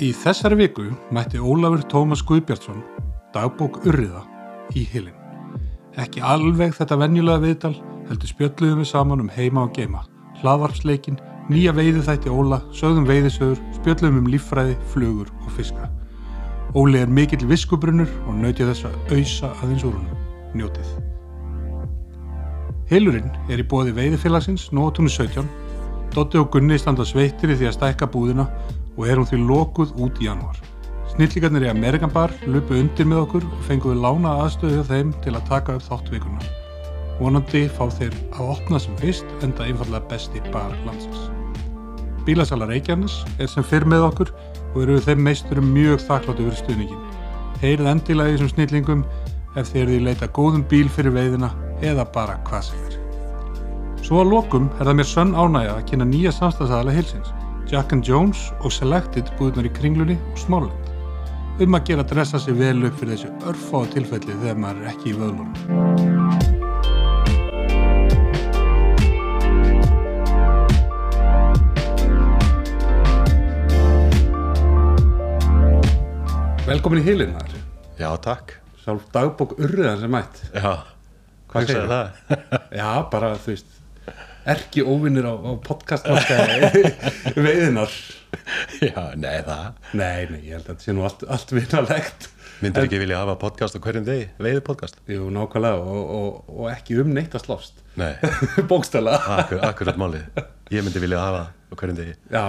Í þessari viku mætti Ólafur Tómas Guðbjartsson dagbók Urriða í Hilin. Ekki alveg þetta venjulega viðtal heldur spjöldluðum við saman um heima og geima, hlaðvarpsleikin, nýja veiðuþætti Óla, sögðum veiðisögur, spjöldluðum um líffræði, flugur og fiska. Óli er mikill viskubrunnur og nautja þess að auðsa aðeins úr húnum. Njótið. Hilurinn er í bóði veiðifélagsins Nótunni 17. Dotti og Gunni standa sveittir í því að stækka búðina og er hún því lokuð út í januar. Snillingarnir í Amerikan Bar lupu undir með okkur og fenguðu lána aðstöðu þeim til að taka upp þáttvíkuna. Vonandi fá þeir að opna sem fyrst enda einfallega besti bar landsins. Bílasala Reykjanes er sem fyrr með okkur og eru þeim meisturum mjög þakklátt yfir stuðningin. Heyrið endilega í þessum snillingum ef þeir því leita góðum bíl fyrir veiðina eða bara hvað sem er. Svo að lokum er það mér sönn ánægja að kynna nýja samstagsaðala hilsins, Jack and Jones og Selected búðunar í Kringlunni og Smárland. Um að gera að dressa sig vel upp fyrir þessu örfáðu tilfelli þegar maður er ekki í vöðlunum. Velkomin í hilin þar. Já, takk. Sjálf dagbók urriðan sem mætt. Já, hvað segir það? Já, bara þú veist erki óvinnir á, á podcastmarkaði veiðinar Já, nei, það. Nei, nei, ég held að þetta sé nú allt, allt vinnalegt Myndir ekki vilja hafa podcast á hverjum degi, veiði podcast? Jú, nákvæmlega og, og, og ekki um neitt að slást Nei, Bókstæla akkur, akkurat málið. Ég myndi vilja hafa á hverjum degi. Já,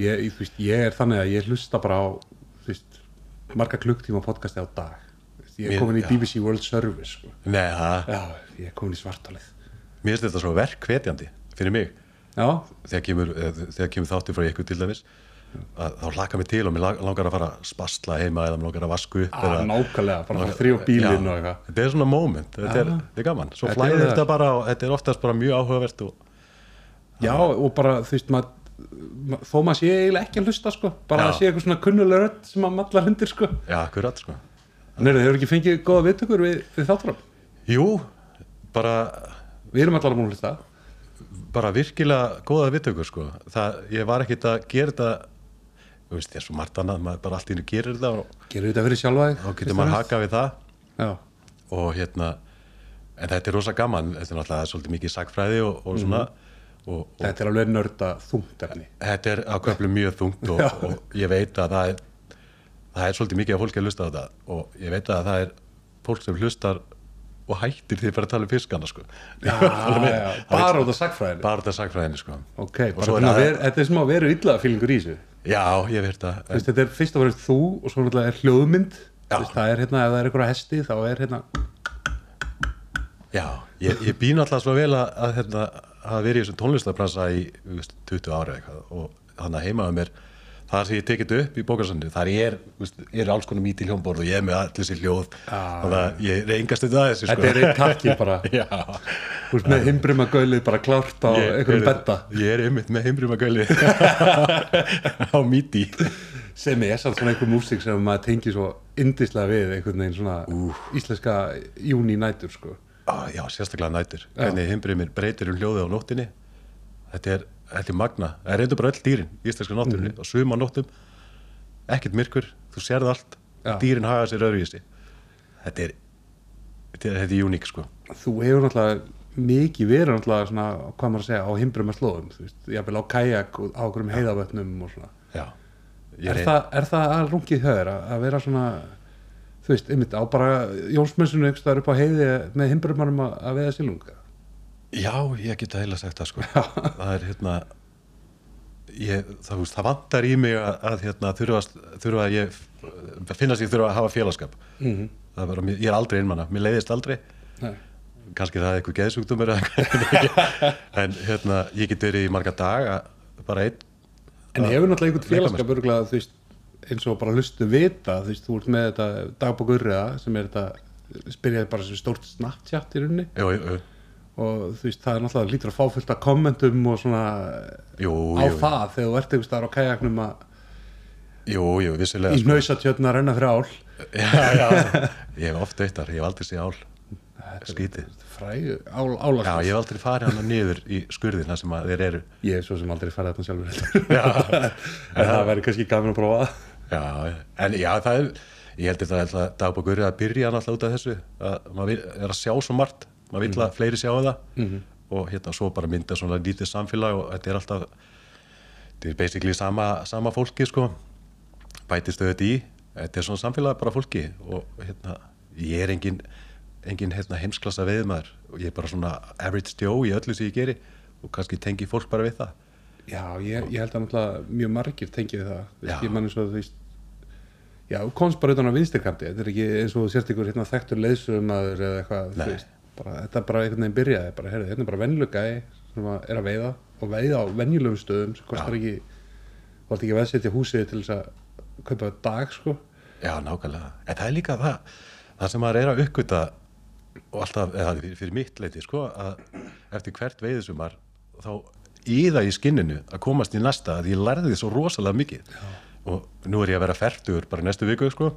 ég, þú veist, ég er þannig að ég hlusta bara á þú veist, marga klukktíma podcasti á dag Ég er komin í. BBC World Service sko. Nei, það, Já, ég er komin í svartalið mér finnst þetta svo verkvetjandi fyrir mig. Já, Þegar kemur, eh, kemur þáttu frá ykkur til dæmis, þá hlakka mig til og mér lang- langar að fara að spasla heima eða mér langar að vasku upp. ah, nákvæmlega, bara að þrjá bílinn og eitthvað Þetta er svona moment, þetta er, þetta er gaman. Svo Þetta flæðir það. þetta bara og þetta er oftast bara mjög áhugavert og Já, og bara, þú veist, maður ma- þó maður sé eiginlega ekki að hlusta, sko bara Já. að sé eitthvað svona kunnulega rödd sem maður mallar hundir, sko já, akkurat, sko. Nei, þeir eru ekki fengið góða viðtökur við, við þátturum Jú, bara Við erum allar að múin að hlusta bara virkilega góða viðtökur sko. það, ég var ekkit að gera þetta þú veist, ég er svo margt annað maður bara allt í hennu gerir þetta og Gerir þetta fyrir sjálfa þá getur maður haka við það. Já, og hérna en þetta er rosa gaman, þetta er náttúrulega svolítið mikið sagfræði og, og svona. Og, og þetta er alveg nörda þungt efni. Þetta er á köflum mjög þungt og, og ég veit að það er það er svolítið mikið að fólki að hlusta á þetta. Og ég veit að það er fólk sem hlustar og hættir því að fara að tala um fiskana sko. Já, já, bara út af sagfræðinu bara þetta sagfræðinni sko. Ok, Og bara svo er svona það- ver, þetta er sem að vera illa fílingur í þessu. Já, ég veit það veist, Þetta er fyrst og fremst þú og svo náttúrulega er hljóðmynd. Veist, Það er hérna, ef það er eitthvað hesti þá er hérna Já, ég, ég býn alltaf svo vel að, að hérna, hafa verið í þessum tónlistarbransa í þú veist, 20 ára eitthvað og þannig að heimaðu mér það sem ég tekið upp í bókarsöndu þar ég er, veist, ég er alls konar mítil hljómborð og ég er með allir sér hljóð. Þannig að ég reyngast þetta aðeins sko. Þetta er einn takki bara. Þú veist með himbrima gaulið bara klárt á einhverjum betta Ég er einmitt með heimbrima gæli á míti sem er samt svona einhver músík sem maður tengir svo indislega við einhvern veginn svona íslenska júni nætur sko. Ah, Já, sérstaklega nætur. Hvernig heimbrimir breytir um hljóði á nóttinni. Þetta er, þetta er magna. Það er reyndur bara öll dýrin í íslenska nóttunni og suma nóttum, ekkert myrkur þú sérð allt, Já. dýrin haga sér öðruvísi. Þetta er þetta er, þetta er uník sko. Þú hefur náttúrulega mikið verið náttúrulega svona, hvað maður að segja, á himbrima slóðum þú veist, jafnvel á kajak og á okkurum heiðavötnum og svona. Já, er, það, er það að rungið höður að, að vera svona þú veist, einmitt á bara Jónsmessunum staðar upp á heiði með himbrimanum að, að veiða silunga Já, ég get að heila sagt það sko. Það er hérna ég, það, það vantar í mig að, að hérna, þurfa, þurfa að ég finnast ég þurfa að hafa félagskap mm -hmm. Bara, ég er aldrei einmanna, mér leiðist aldrei. Nei. kannski það er eitthvað geðsugdumur en hérna, ég get verið í marga daga bara einn. En hefur náttúrulega einhvern félagskap örgulega, þú veist, eins og bara hlustu vita, þú veist, þú ert með þetta dagbókurriða sem er þetta spyrjaði bara sem stórt Snapchat í rauninni. Jú, jú, jú, og þú veist, það er náttúrulega lítur að fá fullt af kommentum og svona jú, á jú, það þegar þú ert einhvers staðar á kajaknum að jú, jú vissulega í sko. hnausatjötna að renna fyrir ál. Já, já, ég hef oft veittar, ég hef aldrei séð ál. Skítið fræ, ál, já, álagsins ég hef aldrei farið hana niður í skurðin þar sem þeir eru. Ég hef svo sem aldrei farið þarna sjálfur. Heldur. já, en það væri kannski gaman að prófa það. Já, en já, það er ég held þetta að dagbókur að byrja náttúrulega út af þessu að maður er að sjá svo margt maður vil að fleiri sjá það. -hmm. og hérna svo bara mynda svona lítið samfélag og þetta er alltaf þetta er basically sama, sama fólki sko. Bætist auðvitað í. Þetta er svona samfélag bara fólki og hérna ég er engin, engin hérna, heimsklassa veiðmaður og ég er bara svona average Joe í öllu sem ég geri. Og kannski tengi fólk bara við það. Já, ég, ég held að náttúrulega mjög margir tengið það. Þú veist, Já. ég man eins og þú veist Já, komst bara utan á vinstirkanti þetta er ekki eins og sérst ykkur hérna, þekktur leiðsögumadur eða eitthvað þú veist, bara, þetta bara einhvern veginn byrjaði bara, heyrðu, hérna er bara venlugæði sem að er að veiða og veiða á venjulegum stöðum sem kostar Já. ekki þú ert ekki að veðsetja húsið til þess að kaupa dag sko Já, nákvæmlega. En það er líka það, það sem maður er að uppgöta og alltaf, eða fyrir, fyrir mitt leiti, sko, að eftir hvert veiðisumar þá íða í skinninu að komast í næsta að ég lærði því svo rosalega mikið Já. og nú er ég að vera færtur bara næstu viku, sko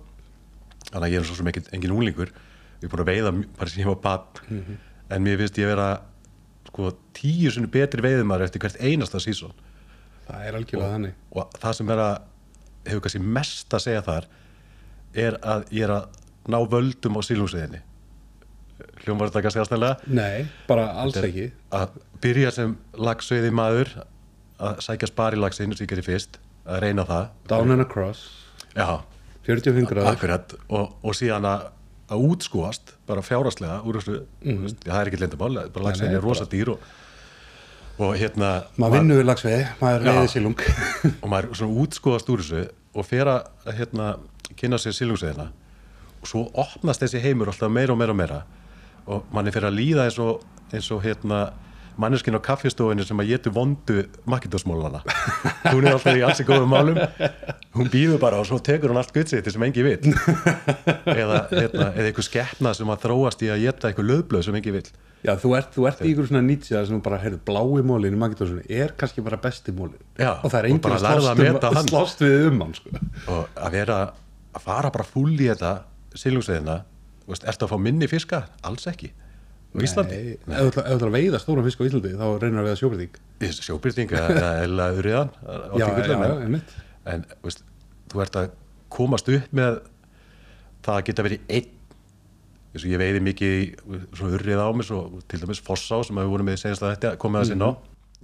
þannig að ég er svo sem engin, engin úlingur ég er búin að veiða bara sem ég var papp en mér finnst ég vera sko tíu sinni betri veiðumar eftir hvert einasta sísón það er algjörlega þannig. og það sem er að hefur kannski mest að segja þar er að ég er að ná völdum á sílungsveðinni hljómar þetta kannski aðstæðlega Nei, bara alls ekki. að byrja sem lagsveiði maður að sækja sparilagsinn sem ég gerir fyrst að reyna það. Down and across, já, 45 gráður. Akkurat. Og, og síðan að, að útskúast bara fjáraslega úr þessu mm. já, það er ekki lindamál, bara lagsveiðin nei, er rosa dýr og, og hérna maður vinnur við lagsveiði, maður veiði sílung og maður svona útskoðast úr þessu og fer að hérna, kynna sér silungsveðina og svo opnast þessi heimur alltaf meira og meira og meira. Og manni fer að líða eins og, eins og hérna, manneskinn á kaffistofinu sem að getur vondu makindasmólana hún er alltaf í alls í góðum málum. Hún býður bara og svo tekur hún allt gutsiði sem engi vill. Eða, hérna, eða einhver skeppna sem að þróast í að geta einhver löðblöð sem engi vill. Já, þú ert, þú ert í ykkur svona nýtsja sem bara, heyrðu, blái mólin í Magidósunni er kannski bara besti mólin. Já, og það er enginn að að slást, um, slást við um hann sko. og að vera að fara bara fúll í þetta silungsveðina, veist, ertu að fá minni fiska? Alls ekki á Íslandi, ef þú ætlar- að veiða stóran fisk á Íslandi þá reynir að veiða sjóbyrðing sjóbyrting eða á Já, já, já, en, veist, þú ert að komast upp með það að geta verið einn. Eins og ég veiði mikið svona urrið á mig, svo, til dæmis Fossá sem við vorum með senast að þetta, komið að sinna á.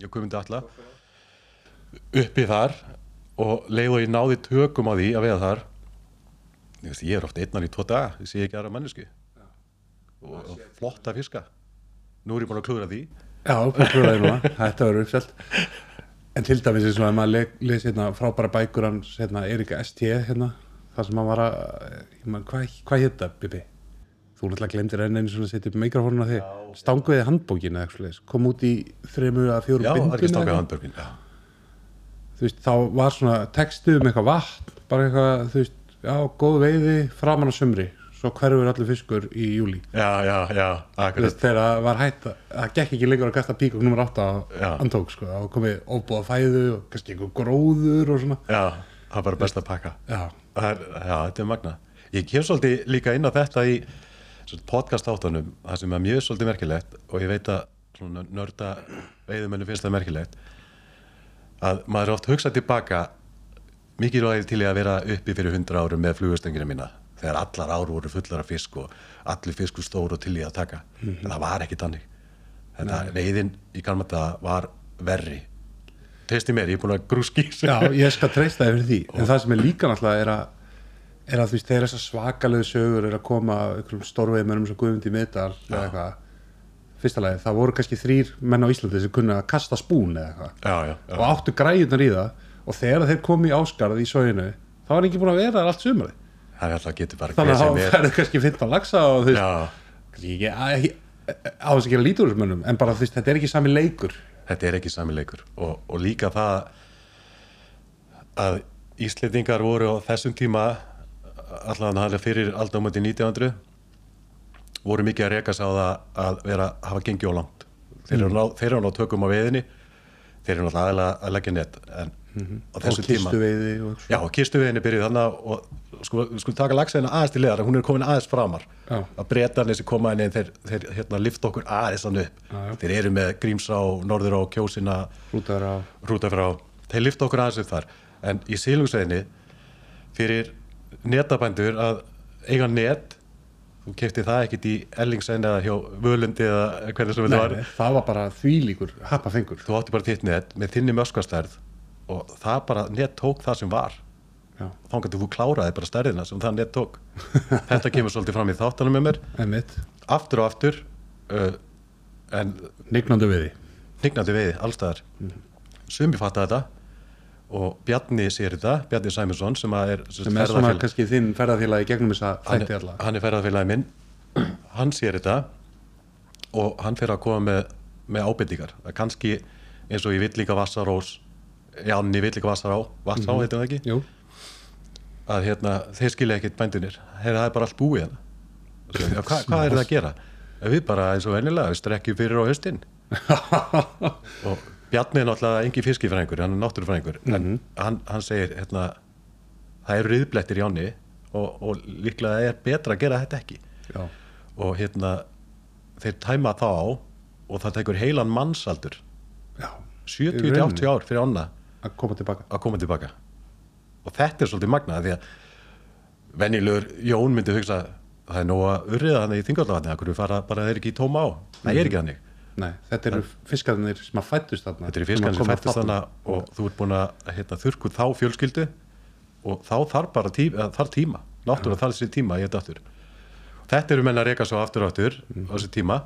Ég komið til alla uppi þar og leið og ég náði tökum á því að veiða þar. Ég, veist, ég er oft einnan í tvo daga ég sé ekki aðra mannesku og, flotta fiska. Nú er ég búin að klúra því. Já, klúraði núna, þetta verður uppselt. En til dæmis eins og að maður le, les hérna, frábæra bækur hans hérna, Erika ST hérna, þar sem hann var að hvað, hvað hétt það, Bibi? Þú náttúrulega glemdir enn einu svona að setja upp mikrofónuna því Stanguði handbókin eða eitthvað svoleiðis. kom út í þremu að fjóru já, það er ekki handbörgin já. þú veist, þá var svona textu um eitthvað vatn, bara eitthvað, þú veist, já, góð veiði framan á sumri, svo hverfur allir fiskur í júli. já, já, já, akkurat. þegar það var hætt, að- það gekk ekki lengur að kasta píkok nummer 8 á antók, sko, þá komið ofbúða fæðu og kannski einhver gróður og svona. já, það bara best að pakka. Já, er, já, þetta er magna ég kef svolítið líka inn á þetta í podcast áttanum, það sem er mjög svolítið merkilegt og ég veit að nörda veiðumennu finnst það merkilegt að maður er oft hugsað tilbaka mikið ræði til í að vera uppi fyrir 100 árum með flugustöngina mína þegar allar ár voru fullar af fisk og allir fiskur stór og til í að taka. En það var ekki tannig veiðin í Kalmata var verri. Testi mér, ég er búin að grúski já, ég skal treysta það fyrir því, en það sem er líka náttúrulega er að er að veist, þegar þessar svakalegu sögur er að koma einhverjum stórveiðmennum sem Guðmundi Middal eða eitthvað fyrsta lagi, það voru kannski þrýr menn á Íslandi sem kunna að kasta spún eða eitthvað. Og áttu græjunar í það. Og þegar þeir komu í áskarð í sóginu þá var ekki búin að vera allt sumari það er alltaf getur bara þannig að þá færðu kannski 15 laxa og þú veist, á þess að gera lítur úr þessum mönnum en bara þú veist, þetta er ekki sami leikur. Þetta er ekki sami leikur. Og, og líka það að Íslendingar voru á þessum tíma það er fyrir aldamöndi 1900 voru mikið að reka sá það að vera hafa gengið á langt. Þeir eru, ná, þeir eru ná tökum á veiðinni. Þeir eru náttúrulega aðeinslega að leggja net en á og þessum tíma kistu veiði og Já, og kistuveginni byrjuð þannig og sko, við skulum taka lagseina aðeins til liðar hún er komin aðeins framar. Já. að breytarnir sem koma inn þeir, þeir hérna, lifta okkur aðeins þannig upp. Já, þeir eru með Grímsá, Norðurá, Kjósina rútaður á. Rútafrá, þeir lifta okkur aðeins upp þar. En í sílungsveginni fyrir netabændur að eiga net þú kefti það ekkit í Ellingsen eða hjá Völundi eða hvernig sem þetta var. Nei, það var bara þvílíkur happafengur þú átti bara þitt net með þinni möskvastærð og það bara net tók það sem var þá gæti þú kláraði bara stærðina sem það net tók. Þetta kemur svolítið fram í þáttanum með mér. Einmitt, aftur og aftur uh, en nignandi við því hnignandi veiði allstaðar sumi fatta þetta og Bjarni sér þetta, Bjarni Sæminsson sem er sem er svona kannski þinn ferðarfélagi gegnum þess að þætti alla. hann er ferðarfélagi minn. Hann sér þetta og hann fer að koma með, með ábendingar. Að kannski eins og ég vill líka Vassarós Janni vill líka Vassará Vassá Mhm. heitum það ekki? Jú, að hérna, þeir skilja ekkert bændunir Heyra, það er bara allt búið hérna. Hva, hvað er það að gera? Við bara eins og venjulega, við strekkjum fyrir á höstin og Bjarni er náttúrulega engi fiskifræðingur, hann er náttúrufræðingur en hann, hann segir hérna, það eru riðblettir í áni og, og líklega er betra að gera þetta ekki. Já, og hérna þeir tæma þá á og það tekur heilan mannsaldur já. 70-80 ár fyrir ána að koma tilbaka. að koma tilbaka og þetta er svolítið magnað því að venjulegur Jón myndi hugsa það er nóg að urriða þannig í þingallavatni að hverju fara bara þeir ekki í tóma á? Það er ekki þannig, Nei, þetta eru fiskarnir sem að fættust þarna. Þetta er í fiskan sem koma fættist þarna. og þú ert búin að hérna, þurrku þá fjölskyldu og þá þarf bara tíma, þarf tíma. Náttúrulega þarf þessi tíma í þetta aftur. Þetta eru menn að reyka svo aftur og aftur á þessi tíma.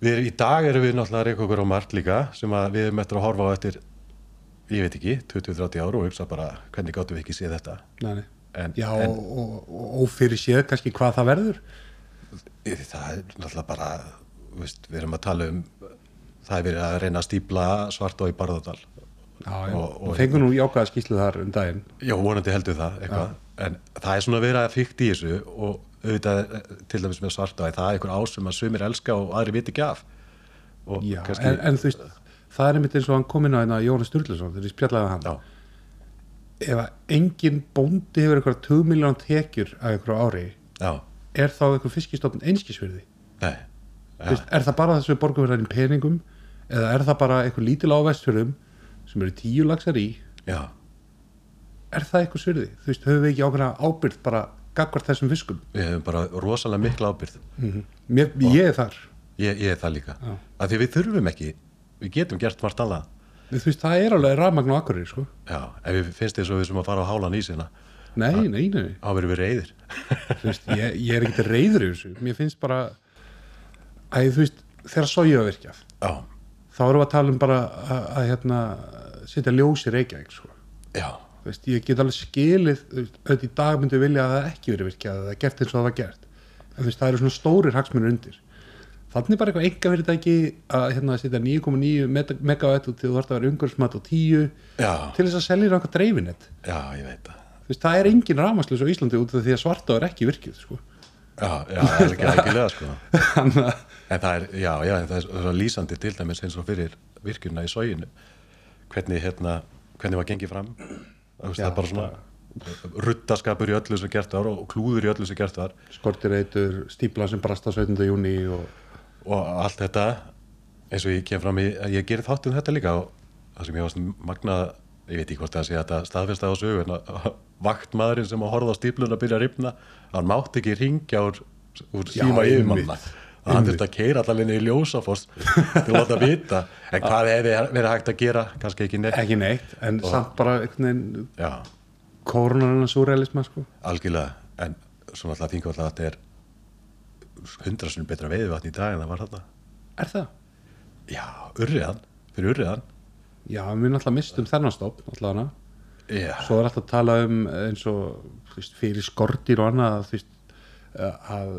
Við, í dag erum við náttúrulega að reyka okkur á margt líka sem að við erum eftir að horfa á eftir ég veit ekki, 20-30 ára og hugsa bara hvernig gáttum við ekki séð þetta? Nei, nei. en, Já, en og, og, og ófyrir séð kannski hvað það verður. Það er náttúrulega bara veist, við erum að tala um það er verið að reyna að stípla svart og í Barðardal Já, Og- og- og fengur nú jákaða skýslu þar um daginn. Já, vonandi heldur það eitthvað, en það er svona verið að fyrkt í þessu og auðvitað eh, til dæmis með svarta það er einhver ás sem að sumir elska og aðri viti ekki af. Og Já, kannski, en, en þú veist, það er einmitt eins og hann kom inn á hérna Jónas Sturluson þegar ég spjallaði hann. Já, ef að engin bóndi hefur eitthvað 2 miljón tekjur að eitthvað ári já, er þá eitthvað fiskistofn einskisverði er það bara þess að við borgum við þarinn peningum eða er það bara eitthvað lítil á vestfjörðum sem eru tíu lagsar í já, er það eitthvað svirði? Þú veist, höfum við ekki ákveðna ábyrgð bara gagvart þessum fiskum? við hefum bara rosalega mikla ábyrð Mér, ég er þar. ég, ég er það líka, Já. af því við þurfum ekki við getum gert margt annað það er alveg rafmagn á akkurir, sko. já, ef við finnst þess að við sem að fara á hálan í sína Nei, nei, nei. þá verðum við reyðir veist, ég, ég er ekkert reyður í þessu. Mér finnst bara, að þú veist, þegar sója var virkjað, já, þá erum við að tala um bara að, að hérna, setja ljós í Reykjavík, sko. já, veist, ég get alveg skilið, auðvitað í dag myndi vilja að það ekki verið virkjað, að það er gert eins og það var gert. En veist, það eru svona stórir hagsmunir undir. Þannig bara eitthvað enga fyrirtæki að hérna setja 9,9 megawatt og þú þarf að vera umhverfismat og 10 já, til þess að selja náttúrulega dreifinett. já, ég veit það Þú veist, það er engin rafmagslis á Íslandi út af því að svarta er ekki virkið, sko. já, já, það er ekki algjörlega sko En það er, já, já, það er svo lýsandi til dæmis eins og fyrir virkjuna í sóginu hvernig, hérna, hvernig var gengið fram það, það er bara svona ruttaskapur í öllu sem gert var og klúður í öllu sem gert var skortireitur, stípla sem brast á 17. júni og og allt þetta eins og ég kem fram í að ég gerir þátt um þetta líka og það sem ég varst magnað ég veit ekki hvort það sé að þetta staðfesta á sögu en að vaktmaðurinn sem að horfa á stípluna byrja að ripna, hann mátt ekki ringja úr, úr síma yfirmanna að hann þurfti að keira allavegna í ljósafoss til að láta vita. En hvað hefði verið hægt að gera? Kannski ekki neitt. Ekki neitt, en samt bara já, kórunarinn súrealisma, sko. algjörlega. En svona alltaf þingu alltaf að þetta er hundrasunum betra veiðvatn í dag en það var þarna. Er það? já, urriðan, fyrir urriðan Já, við náttúrulega mistum þennan stopp, já, Svo er alltaf að tala um eins og veist, fyrir skortir og annað að, veist, að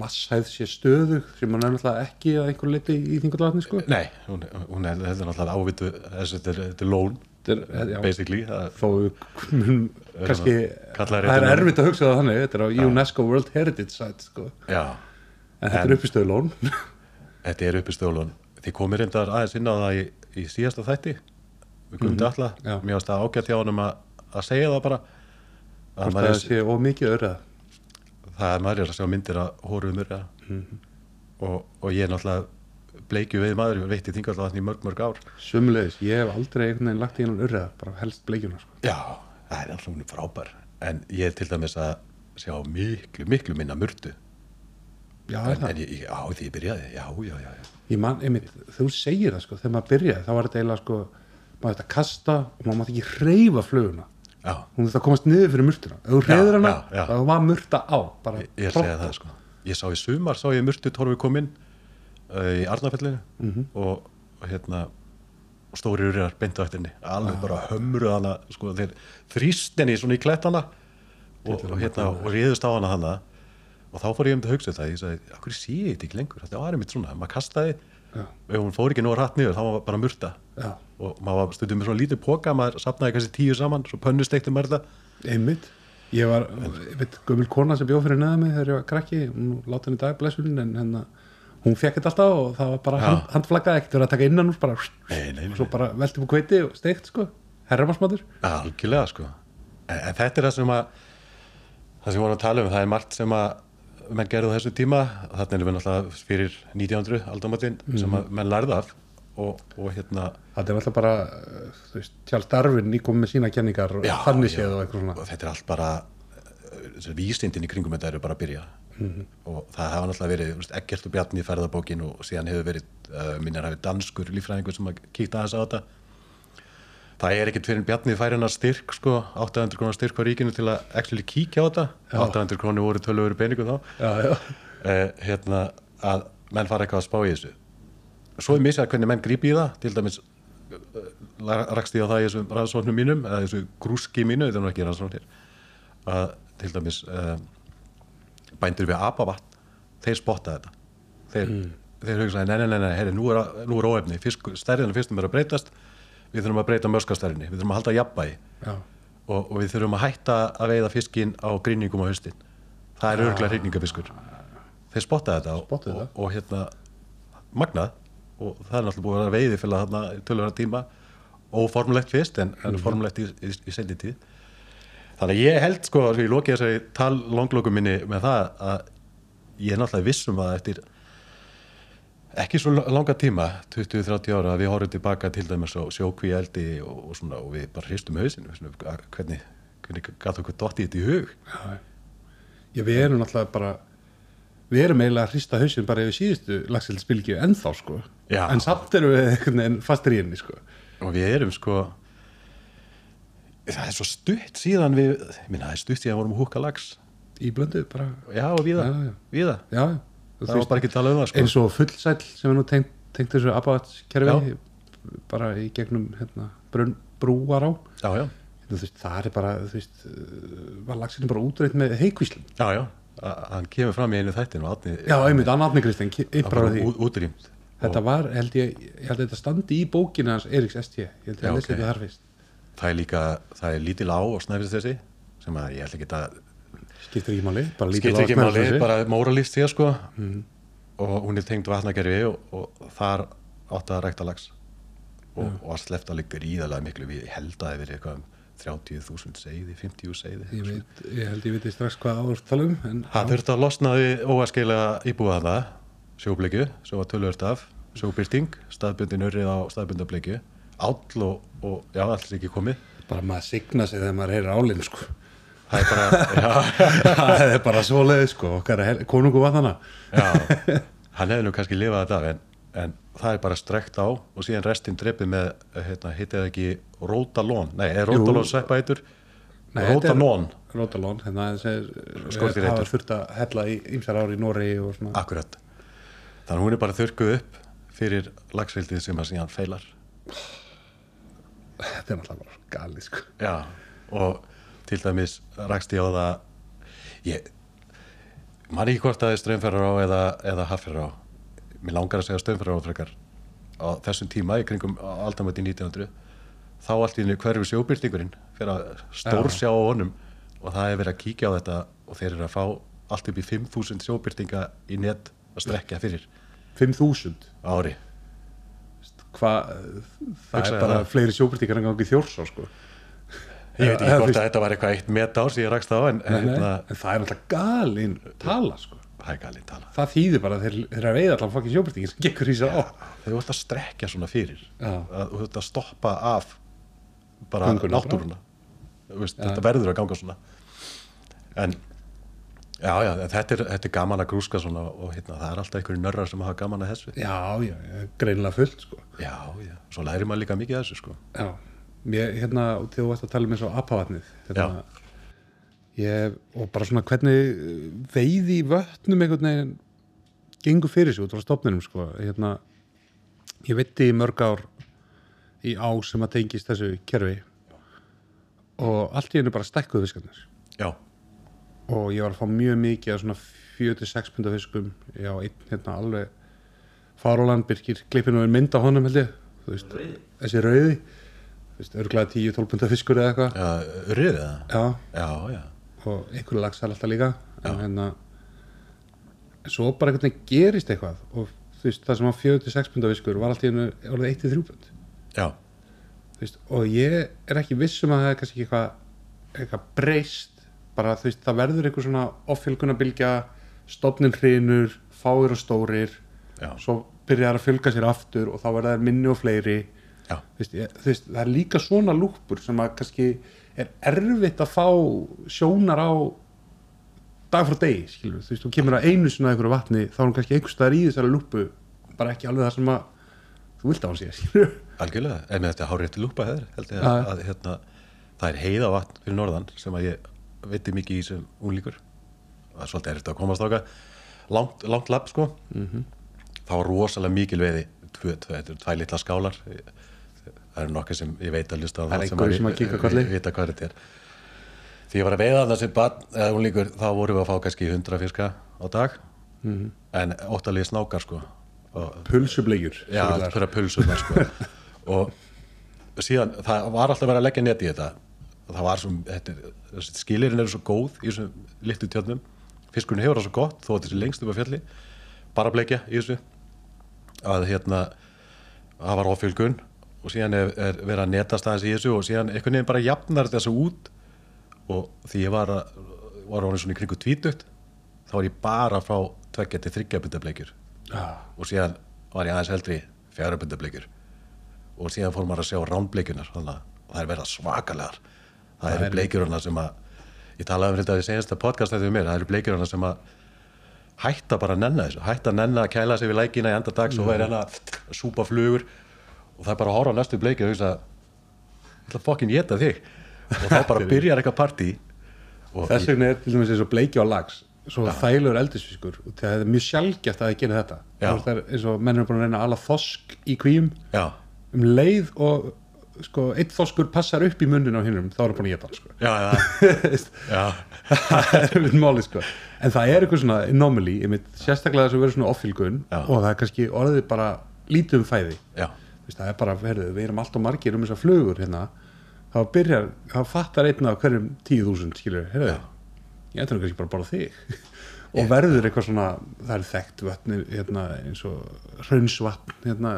vasshæð sé stöðu sem hann er náttúrulega ekki að einhver leiti í þingurlagatni sko. Nei, hún, hún er, þetta náttúrulega ávitu þetta er, þetta lón Þetta er, já, basically, þó kannski, það er erfitt að hugsa það þannig, þetta er á UNESCO World Heritage Site sko. já, En þetta En- er uppistöðu lón. þetta er uppi stjólun þið komið reyndar aðeins inn á það í, í síðasta þætti við komum til alla, mér varst það ágætt hjá honum að, að segja það bara. Að Hvort það sé of mikið öryða. það er er að sjá myndir að hóruðum urða og, og ég er náttúrulega bleikju við maður, ég veit í þingallatni í mörg mörg ár. Sumulegis, ég hef aldrei einhvern veginn lagt í hennan öryða, bara helst bleikjuna sko. já, það er alltaf frábær. En ég er til dæmis að sjá miklu, miklu minna murtu já, en, en ég, á því ég byrjaði, já, já, já, já. ég man, einmitt, þú segir það sko, þegar maður byrjaði, þá var þetta eiginlega sko maður þetta kasta og maður mátti ekki reyfa fluguna, já. hún að komast niður fyrir murtuna, ef þú reyður hana, þá var murta á bara ég, ég segja það sko. Ég sá í sumar, sá ég murtu torfi kominn uh, í Arnafellinu Mhm. og, og hérna stóri urjar beint á eftirni. Alveg bara hömruð hana sko, þeir þrýstinni svona í klettana og, og hérna og riðust á hana hana og þá fór ég um til að hugsa þetta ég sagði, akkur sé ég þetta ekki lengur? Þetta var einmitt svona, maður kastaði. Já. ef hún fór ekki nú rætt niður, þá var bara murta. Já. og maður var stundum með svona lítið póka maður sapnaði kannski tíu saman, svo pönnusteikti maður þetta. Einmitt. Ég var, gömul kona sem bjóð fyrir neða mig þegar ég var krakki, hún láti henni dag blessunin en henni, hún fekk þetta alltaf og það var bara hand, handflaggaði ekkert verið að taka innan úr bara, Nei, nei, nei. svo bara velti på kveiti og steikt sko, herramarsmatur Algjörlega sko. En, en þetta er það sem að það sem við vorum að tala um, það er margt sem að menn gerðu á þessu tíma þarna erum við náttúrulega fyrir 1900 aldamatinn sem að menn lærði af og, og hérna þetta er alltaf bara, þú veist, Charles Darwin nýkom með sína kenningar og Já, þannig já. séð og eitthvað svona. Og þetta er allt bara vísindin í kringum þetta eru bara að byrja. Og það hafa náttúrulega verið veist, Eggert og Bjarni í ferðabókin og síðan hefur verið uh, minnir hafi danskur líffræðingur sem að kíkta aðeins á þetta það er ekkert fyrir Bjarni færi hennar styrk sko, 800 krónar styrk á ríkinu til að actually kíkja á þetta. 800 krónir voru tölvöru peningu þá. Já, já, uh, hérna að menn fara eitthvað að spá í þessu. Svo er misjað hvernig menn grípi í það. Til dæmis uh, rakst ég á það í þessum rannsóknum mínum eða þessu grúski mínu, þetta er nú ekki rannsóknir að til dæmis uh, bændur við apavatn þeir spotta þetta. Þeir, þeir hugsaði, nei, nei, nei, nei heyri, nú er, nú er óefni, stærðinu fyrstum er að breytast við þurfum að breyta mörskastærðinni við þurfum að halda jafnbæði já, og, og við þurfum að hætta að veiða fiskinn á gríningum á haustin. Það er örgulega hreiningafiskur þeir spotta þetta og, Spottuðu og, það. og hérna magnað. Og það er náttúrulega búið að veiði fyrir þarna tölvöra tíma. Óformlegt fyrst en, en formlegt í, í, í seinni tíð. Þannig að ég held sko að ég loki þessari tal longlókum minni með það að ég er náttúrulega viss um að eftir ekki svo langa tíma 20-30 ára að við horfum tilbaka til dæmis á sjókví eldi og, og svona og við bara hristum hausinu svona, hvernig, hvernig gætu okkur dotti þetta í hug? Já, já, við erum náttúrulega bara við erum eiginlega að hrista hausinn bara yfir síðustu lagsilsbylgju ennþá sko. Já. en samt erum við einhvern veginn fastir í henni sko. Og við erum sko það er svo stutt síðan við minna það er stutt síðan við vorum húka lags í blöndu bara, já og víða, Já, já. Það var bara ekki að tala um það sko. eins og fullsæl sem er nú tengt, tengt þessu abaðskerfi bara í gegnum hérna, brun, brúar á já, já, þú veist, það er bara veist, uh, var lagsinu bara útreitt með heikvíslum. Já, já. A- hann kemur fram í einu Árni- já, einmitt, hann því. ú- útrýmt. Þetta var, held ég, ég held að þetta standi í bókinu hans Eriks ST ég held að það er líka, það er lítil á og snæfist þessi sem að ég ætla ekki að skiptir ekki máli, bara lítið skiptir ekki máli, bara móralist hér sko. Og hún er tengd vatnagerfi og, og þar átti að rækta lags og, og að slefta líka gríðarlega miklu við ég held að það hefur verið eitthvað um 30.000 seiði, 50 seiði ég, veit, ég held ég veit strax hvað um en, það þurfti að losna við óaskeilega íbúða það sjóbleikju, sem var tölvört af sjóbyrting, staðbundin örrið á staðbundableikju, áll og, og já, alls ekki komið. Bara maður signa sig þegar maður heyrir álinn sko. Það er bara, það er bara svoleið sko, okkar konungu var þannig Já, hann hefði nú kannski lifað þetta en, en það er bara strekt á og síðan restin drepið með hérna, hittið ekki Rótalón? Nei, er Rótalón sveppa heitur Rótalón, Rótalón, þessi Skordýr hafa eitur. þurft að hella í ymsar ári í Nóri akkurat. Þannig að hún er bara þurrkuð upp fyrir lagsveildið sem að síðan feilar. Þetta er náttúrulega bara galið sko. Já, og til dæmis rakst ég á það ég man ekki hvort það er strömmferðar á eða, eða hafferðar á. Mér langar að segja strömmferðar á frekar. Á þessum tíma í kringum aldamöti 1900 þá allt í henni hverfi sjóbyrtingurinn fyrir að stórsjá á honum og það er verið að kíkja á þetta og þeir eru að fá allt upp í 5.000 sjóbyrtinga í net að strekja fyrir. 5.000 á ári. Hvað, það Hugsaðu er bara það. fleiri sjóbyrtingar en gangi þjórsá sko ég veit ekki hvort að þetta var eitthvað eitt met sem ég rakst á en, Nei, nei, hérna, en það er náttúrulega galinn tala sko. Það er galinn tala. Það þýðir bara þeir, þeir að veiða allan fokkin sjóbyrtingin sem gekkur í sér á. Þau vart að strekja svona fyrir. Þú vart að stoppa af bara náttúruna. Veist, þetta verður að ganga svona. En já, já, þetta er, þetta er gaman að grúska svona og hérna, það er alltaf einhverju nörrar sem hafa gaman að þessu. Já, já, greinilega fullt sko. já, já, svo lærir maður líka mikið að þessu sko. já, mér, hérna og þegar þú varst að tala um eins og apavatnið hérna, ég, og bara svona hvernig uh, veiði í vötnum einhvern veginn gengur fyrir sig út frá stofnunum sko, hérna ég veitti í mörg ár í á sem að tengist þessu kerfi og allt í hennu bara stækkuðu fiskarnir. Já, og ég var að fá mjög mikið af svona 4-6 punda fiskum já, einn hérna alveg Faroland Birkir, klippinu er mynd á honum held ég þú veist, þessi rauði örglega 10-12 punda fiskur eða eitthvað. Já, riðið það? Já, já, já, og einhverju lagsal alltaf líka en hérna svo bara einhvern veginn gerist eitthvað og þú veist, það sem var 4-6 punda fiskur var alltaf orðið 1-3 pund. Já, veist, og ég er ekki viss um að það er kannski eitthvað eitthvað breyst bara þú veist, það verður eitthvað svona offjölgunabilgja, stofnin hrinur fáir og stórir já, svo byrjar að fjölga sér aftur og þá verða þær minni og fleiri veist, ég, veist, það er líka svona lúpur sem að kannski er erfitt að fá sjónar á dag frá degi, skilur þú veist, þú kemur að einu svona einhverju vatni, þá er hún kannski einhvers staðar í þessari lúpu, bara ekki alveg það sem að þú vilt að hún sé, skilur algjörlega en með þetta hárið til lúpa hefur held ég að, að hérna, það er heiða vatn fyrir norðan sem að ég veitir mikið í sem unglíkur. Það er svolítið erfitt að komast áka langt, langt lapp sko. Mhm. það var rosalega mikil veiði tvö, tvö, eru tvær litla skálar það eru nokkið sem ég veit að lista Það er einhverjir sem að vita hvað þetta er. Því ég var að veiða sem barn eða unglíkur þá vorum við að fá kannski 100 fiska á dag. Mhm. en óttalegi snákar sko. Pulsublegjur Já, fyrir að pulsunar sko. og síðan það var alltaf verið að leggja net í þetta. Það var svo, skilirinn eru svo góð í þessum litlu tjörnum. Fiskurinn hefur það svo gott þó að þessi lengst upp á fjalli. Bara bleikja í þessu. Að hérna það var ofjölgun og síðan er, er verið að netast aðeins í þessu og síðan einhvern veginn bara jafnar þessu út. Og því ég var að var orðin svona í kringu tvítugt þá var ég bara frá tveggja til þryggja bundableikjur ah, og síðan var ég aðeins eldri fjárabundableikjur og síðan fór maður að sjá rándbleikjunar þannig að það er verið svakalegar. Það eru bleikjurna sem að ég talaði um þetta í senasta podcast við mér það eru bleikjurna sem að hætta bara að nenna þessu, hætta að nenna að kæla sig við lækina í enda dags og væri hérna að súpa flugur og það er bara að horfa á næstu bleikju og hugsa ég ætla að fokkin geta þig og þá bara byrjar eitthvað partí þess vegna er til dæmis eins og bleikja á lags svo þælur eldisfiskur og það er mjög sjálfgæft að það gera þetta það er eins og menn er búin að reyna að ala þosk í kvíum já, um leið og sko, eitt þoskur passar upp í munnin á hinnum þá er það búin að geta sko. já. það er einmitt máli sko. en það er eitthvað svona anomaly einmitt, sérstaklega þess að vera svona offilgun Já. og það er kannski orðið bara lítið um fæði já. Það er bara, herðu, við erum alltaf margir um þessar flugur hérna. Þá byrjar, þá fattar einn af hverjum tíu þúsund skilur, herðu ég ætla nú kannski bara að borða þig. Og verður eitthvað svona, það er þekkt vatn hérna, eins og hraunsvatn hérna,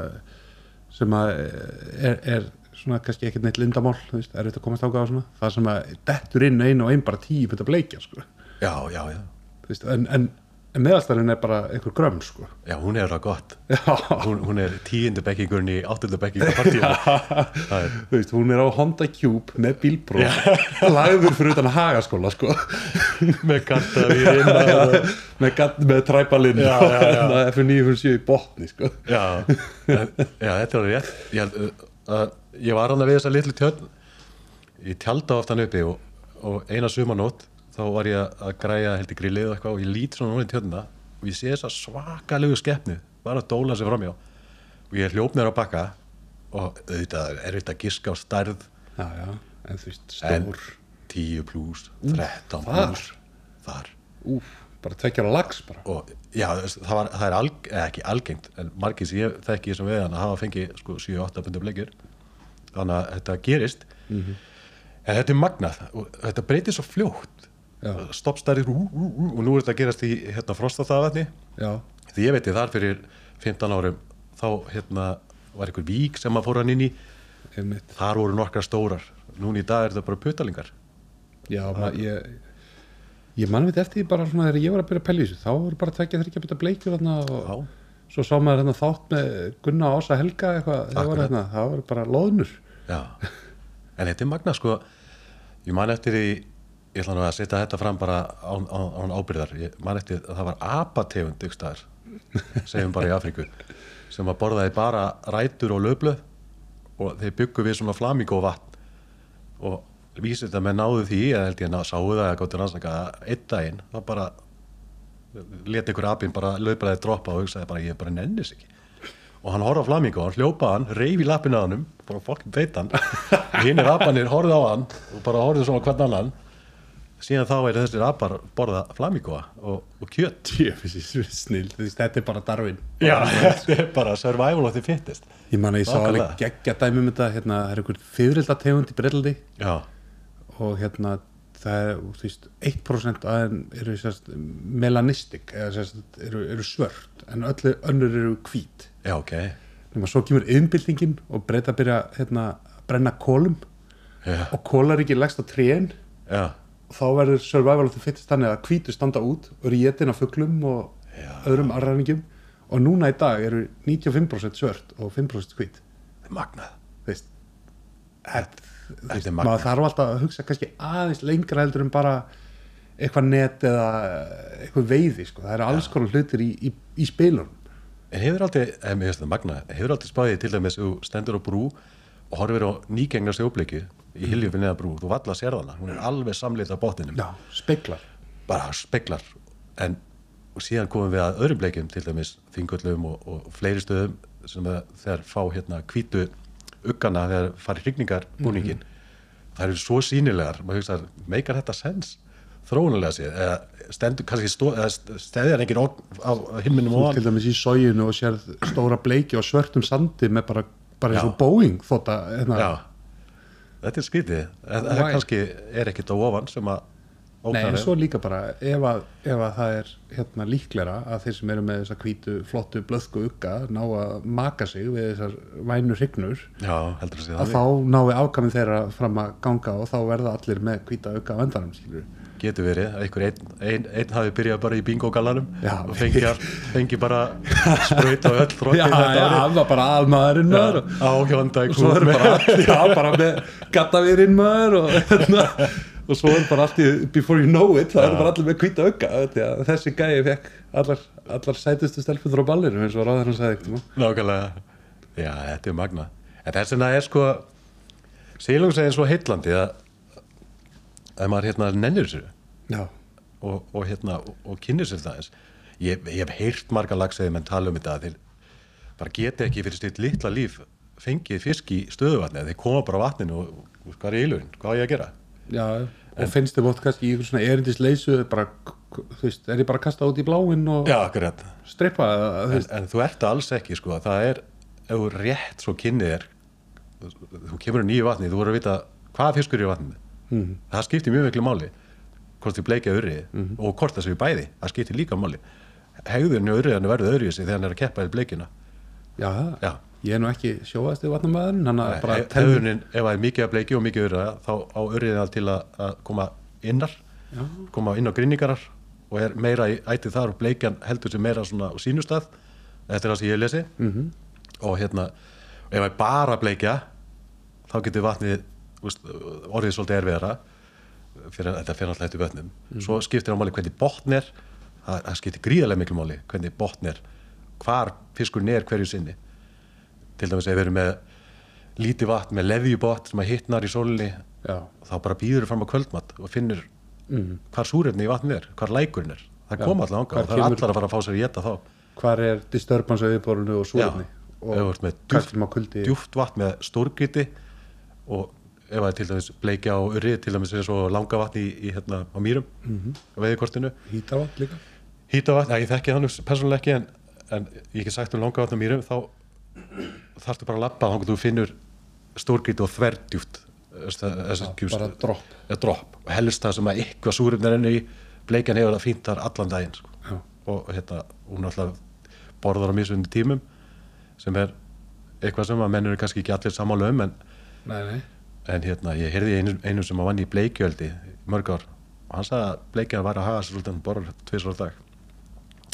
sem að er, er svona kannski ekkert neitt lindamál, þú veist, er þetta að komast ákvæða svona. Það sem að dettur inn einu og einn bara tíu fyrir að bleikja, sko, já, já, já. veist, en, en meðalstæðin er bara einhver grömm, sko Já, hún er það gott. Hún, hún er tíundu bekkingurinn í áttundu bekkingur partíu. Það er, þú veist, hún er á Honda Cube með bílpróf lagður fyrir utan hagaskóla sko með inn með, með já, já. F957 í botni sko já, já, þetta er rétt. Ég, uh, ég var hann að við þessa litlu tjörn. Ég tjálta oftan uppi og, og eina sumanótt þá var ég að- græja held í grillið og eitthvað og ég lít svona núna í tjörnina og ég sé þessa svakalegu skeppnu bara að dóla sig framjá og ég hljóp mér á bakka og auðvitað er þetta giska á stærð. Já, já, en þú veist, stór. 10 pluss, 13 þar? pluss þar. Úf, bara tvekjar á lags bara. Og já, það, var, það er alg, ekki algengt en margir sem ég þekki sem við hann að hafa fengið sko 7-8 pundum bleikjur þannig að þetta gerist. Mhm. en þetta er magnað og þetta breytir svo fljótt Ú, og nú er þetta að gerast í hérna, frostaþaðvatni já, því ég veit ég þar fyrir 15 árum þá hérna var einhver vík sem maður fór hann inn í. Einmitt. Þar voru nokkra stórar. Núna í dag er þetta bara putalingar já, ma, ég ég mann veit eftir því bara svona þegar ég var að byrja að þessu þá voru bara tvekja þryggja byrja bleikjur og svo sá maður hérna þátt með Gunna Ása Helga eitthvað, það hérna, það var bara loðnur. Já, en þetta er magna sko. Ég man eftir því, ég ætla nú að setja þetta fram bara án, án, án ábyrðar. Ég man eftir að það var apategund ykkur staðar, segjum bara í Afríku, sem að borðaði bara rætur og löflu og þeir byggu við svona flamíkó vatn og vísið þetta með náðu því, eða held ég að sáu það að gáttu rannsaka að einn daginn, það bara leti ykkur apinn bara löfbræði droppa og hugsaði bara ég bara nennis ekki. Og hann horfði á flamíkó, hann hljópaði hann reyfi lappinu á hannum, bara fokkin veit hann. Hinn er apanir, horfði á hann og bara horfði svona hvern annan síðan þá er þessir apar borða flamíkóa og, og kjött þetta er bara Darwin. Já, þetta er bara survival of the fittest. Ég man að ég sá alveg geggja dæmi um þetta hérna, það er einhver fyririldategund í Breitlandi já, og hérna það er, þú veist, 1% af þeim eru sérst melanistik eða sérst eru, eru svört en öllu önnur eru hvít. Já, ok. Nema svo kemur yðnbyltingin og breyta að byrja hérna að brenna kólum já, og kólaríki leggst á trén. Já, og þá verður survival of the fittest þannig að hvítu standa út og eru getin af fuglum og Já. öðrum arræningjum og núna í dag eru 95% svört og 5% hvít þetta er magnað veist þetta, Þetta veist, er magnað. maður þarf alltaf að hugsa kannski aðeins lengra heldur en bara eitthvað net eða eitthvað veiði sko. það eru alls konar hlutir í, í, í spilunum En hefur aldrei, ef mér finnst það magna, hefur aldrei spáðið til dæmis þú stendur á brú og horfir á nýgengna sjóbliki í hiljufin eða brú, þú valla sér hana, hún er alveg samlit á botninum, já, speklar bara speklar en síðan komum við að öðrum bleikjum til dæmis þingullum og, og fleiri stöðum sem þeir fá hérna hvítu uggana þegar farið hrygningar búningin það eru svo sínilegar, maður hugsa meikar þetta sens? Þróunulega séð? Eða stendur kannski steðjar engin á himminum og til dæmis í sóginu og sér stóra bleiki og svörtum sandi með bara, bara eins og Já. Boeing þótt að þetta er skrítið. En það kannski er ekkit á ofan sem að Nei, ógnar en svo líka bara ef að, ef að það er hérna líklega að þeir sem eru með þessa hvítu, flottu, blöðku ugga ná að maka sig við þessar vænu hrygnur að þá nái afkaminn þeirra fram að ganga og þá verða allir með hvíta ugga á endanum skilur getur verið að einhver einn ein, ein hafi byrjað bara í bingo-gallanum Já. og fengi, fengi bara spraut og öll Já, þrótti já, hann var bara aðmaðurinn maður. og, á og allt, já, bara með gattavirinn maður og, hérna, og svo er bara allt í before you know it, það er bara allir með því að þessi gæi fekk allar, allar sætustu stelpundur á ballinu eins og ráður hann sagði Nákvæmlega. Já, þetta er magna En þess vegna er sko Sílungs er svo heitlandi að að maður hérna nennir sér Já, og, og hérna og, kynir sér það eins. Ég, ég hef heyrt marga lagseði menn tala um þetta þeir bara geta ekki fyrir sitt litla líf fengið fisk í stöðuvatni þeir koma bara á vatninu og, og hvað er í ilun, hvað á ég að gera? Já, og finnst þið mótt kannski í einhver svona erindisleysu bara, þú veist, er ég bara að kasta út í bláinn og Já, strippa þú en, en þú ert alls ekki sko, það er, ef þú rétt svo kynnið er þú kemur í nýju vatni, þú voru að vita hvað fiskur er í vatninu. Mhm. það skiptir mjög miklu máli hvort þið bleikja urri og hvort það séu bæði það skiptir líka máli hegðurinn og urriðan verður öðruvísi þegar hann er að keppa í bleikjuna já. Já. ég er nú ekki sjóast í vatnamæðurinn hann að bara He- tel hegðunin, ef það er mikið að bleiki og mikið urriða þá á urriðan til að, að koma innar Já. koma inn á grinningarar og er meira í ætið þar og bleikjan heldur sér meira svona á sínustað þetta er það sem ég lesi Mhm. og hérna ef það er bara bleikja þá getur vatnið orðið svolítið erfiðara fyrir þetta fyrir alltaf eftir vötnum. Svo skiptir á máli hvernig botn er það, það skiptir gríðarlega miklu máli hvernig botn er hvar fiskurinn er hverju sinni. Til dæmis ef við erum með lítið vatn með leðjubotn sem að hittnar í sólinni þá bara býður fram á kvöldmatt og finnur mm. hvar súrefni í vatni er, hvar lækurinn er. Það Já. koma alltaf ánga og það er allar að fara að fá sér að geta þá. Hvar er disturbance á yfirborðinu og súrefni? Má kuldi djúft vatn með stórgriti og ef það er til dæmis bleikja og urri til dæmis eins og langa vatn í, í hérna á mýrum Mhm. á veiðkortinu hýtavatn líka hýta vatn, ég þekki þannig persónulega ekki en, en ég get sagt um langa vatn á mýrum þá þarftu bara að labba þá þú finnur stórgriti og þverdjúft Já, kjús bara dropp. dropp og helst það sem að eitthvað súrefni er enn í bleikjan hefur það fínt þar allan daginn sko. Já. og hérna hún alltaf borðar á mismunni tímum sem er eitthvað sem að menn eru kannski ekki allir sammála um en, nei, nei. En hérna ég heyrði einu, einu sem að vann í bleikjöldi í mörg ár. Og hann sagði að bleikjan var að hafa sér svolítið hann borðar tvisar á dag.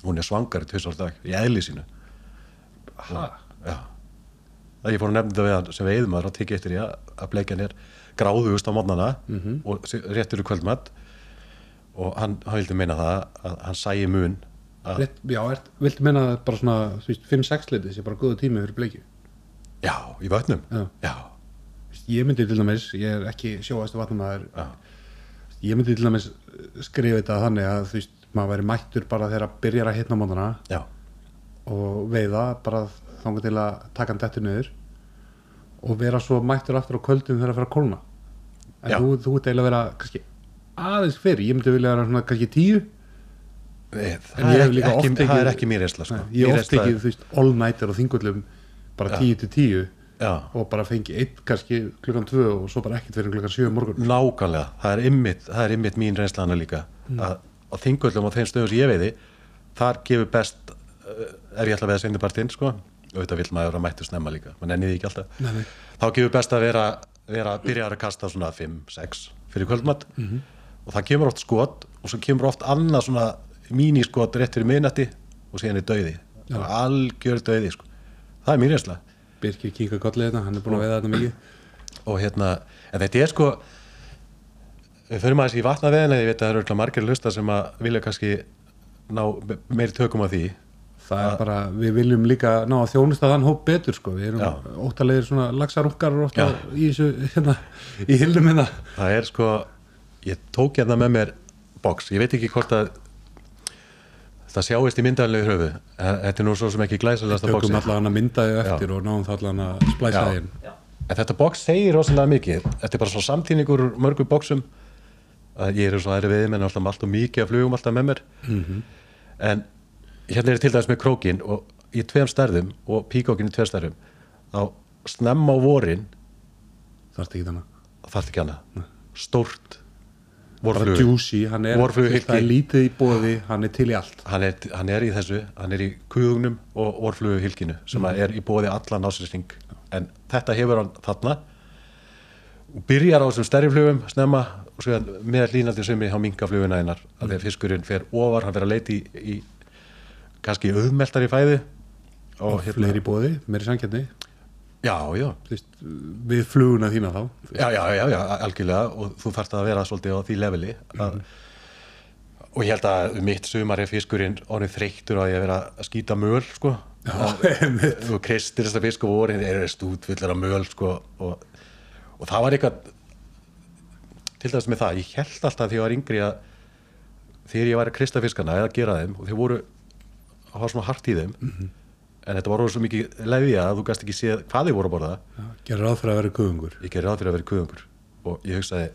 Hún er svangar tvisar á dag í eðli sínu. Ha, já. Það ég fór að nefna þetta við hann sem veiðmaður og tekið eftir því að, að bleikjan er gráðugust á mótnana -hmm. og se- rétt eru kvöldmatt og hann, hann vildi meina það að hann sæi mun að, Rétt, já, er, viltu menna að bara svona þú veist, 5-6 litið sé bara góða tími fyrir bleikju? Já, í vötnum. Já. já, ég myndi til dæmis, ég er ekki sjóastu vatnumæður ég myndi til dæmis skrifa þetta þannig að þú veist, maður væri mættur bara þegar að byrjar að hitna mótana og veiða bara þangað til að taka hann dettur niður og vera svo mættur aftur á kvöldum þegar að fara að kólna. En þú, þú ert eiginlega að vera kannski aðeins fyrir, ég myndi vilja vera svona kannski tíu. Nei, það, er ekki, ekki, það er ekki mér reynsla sko. Ég Mín hef oft reynsla ekki, þú veist, all nighter og þingullum bara. 10 til 10 já, og bara fengi einn kannski klukkan 2 og svo bara ekkert fyrir klukkan 7 um morgun. Nákvæmlega, það er ymmit það er ymmit mín reynsla hana líka. Að á þingöldum og þeim stöðum sem ég veiði þar gefur best uh, ef ég að veða sendipartinn sko. Þetta vill maður að mættu snemma líka. Maður nenni því ekki alltaf. Nei, nei. þá gefur best að vera, vera byrjar að kasta svona 5-6 fyrir kvöldmatt og það kemur oft skot og svo kemur oft annað svona míniskot rétt fyrir miðnætti og síðan er dauði. Algjör dauði sko. Það er mín reynsla Birkir kinka kollið þetta, hann er búin að veiða þetta mikið. Og hérna, en þetta er sko við förum aðeins í vatnaveðina ég veit að það eru örugglega margir lusta sem að vilja kannski ná me- meiri tökum á því. Það er bara, við viljum líka ná að þjónusta þann hóp betur sko, við erum Já. óttalegir svona Já. í þessu, hérna, í hildum hérna. Það er sko, ég tók hérna með mér box, ég veit ekki hvort að það sjáist í myndaðanlegu hröfu þetta er nú svo sem ekki glæsilegasta tökum boxi allan að myndaði eftir og náum það allan að splæsa Já. þeim en þetta box segir rosalega mikið. Þetta er bara svo samtíningur úr mörgum boxum að ég er svo aðri við menn alltaf alltaf mikið að flugum alltaf með mér. Mhm. en hérna er ég til dæmis með krókin og í tveim stærðum og píkókin í tveim stærðum þá snemma á vorin þarfst ekki þannig þarf ekki hana? Stórt bara vorflug juicy, hann er, það er lítið í bóði hann er til í allt hann er, hann er í þessu, hann er í kuðugnum og vorflugu hilkinu sem mm. er í bóði allan ásýrsting en þetta hefur hann þarna og byrjar á þessum stærri flugum snemma og svo með línandi sumi á minkafluguna einar að Mhm. þegar fiskurinn fer ofar, hann fer að leiti í, í kannski auðmeltar í fæði og, og fleiri í bóði, meiri samkjarni já, já, veist, við fluguna þína þá. Já, já, já, já, algjörlega. Og þú þarft að vera svolítið á því leveli að, og ég held að um mitt sumar er fiskurinn orðin þreyttur að vera að skýta möl sko. Þú kristir þessa fisk og vorin er stútfullar af möl sko. Og, og það var eitthvað til dæmis með það, ég held alltaf því ég var yngri að þegar ég var að krista fiskana eða gera þeim og þeir voru að hafa svona hart í þeim en þetta var orðið svo mikið leðja að þú gæst ekki séð hvað þið voru að borða. Gerur ráð fyrir að vera kuðungur. Ég gerði ráð fyrir að vera kuðungur. Og ég hugsaði,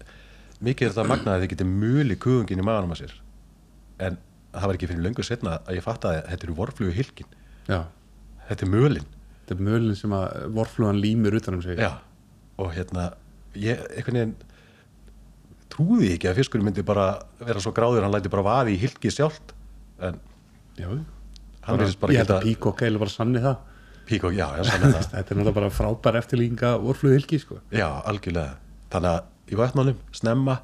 mikið er þetta magnaði að þið getið mjöli kuðungin í maganum að sér. En það var ekki fyrir löngu setna að ég fattaði að þetta eru vorflugu hilkin já, þetta er mölin. Þetta er mölin sem að vorflugan límir utanum sig. Já, og hérna ég einhvern veginn trúði ekki að fiskurinn myndi bara vera svo gráður, hann læti bara vaði í hilki sjálft. En já. Ég held að píkokk eða bara sanni það. Píkók, já, já, sannig það. Þetta er náttúrulega bara frábær eftirlíkinga vorflugu hilki sko. já, algjörlega, þannig að í vatnmálum, snemma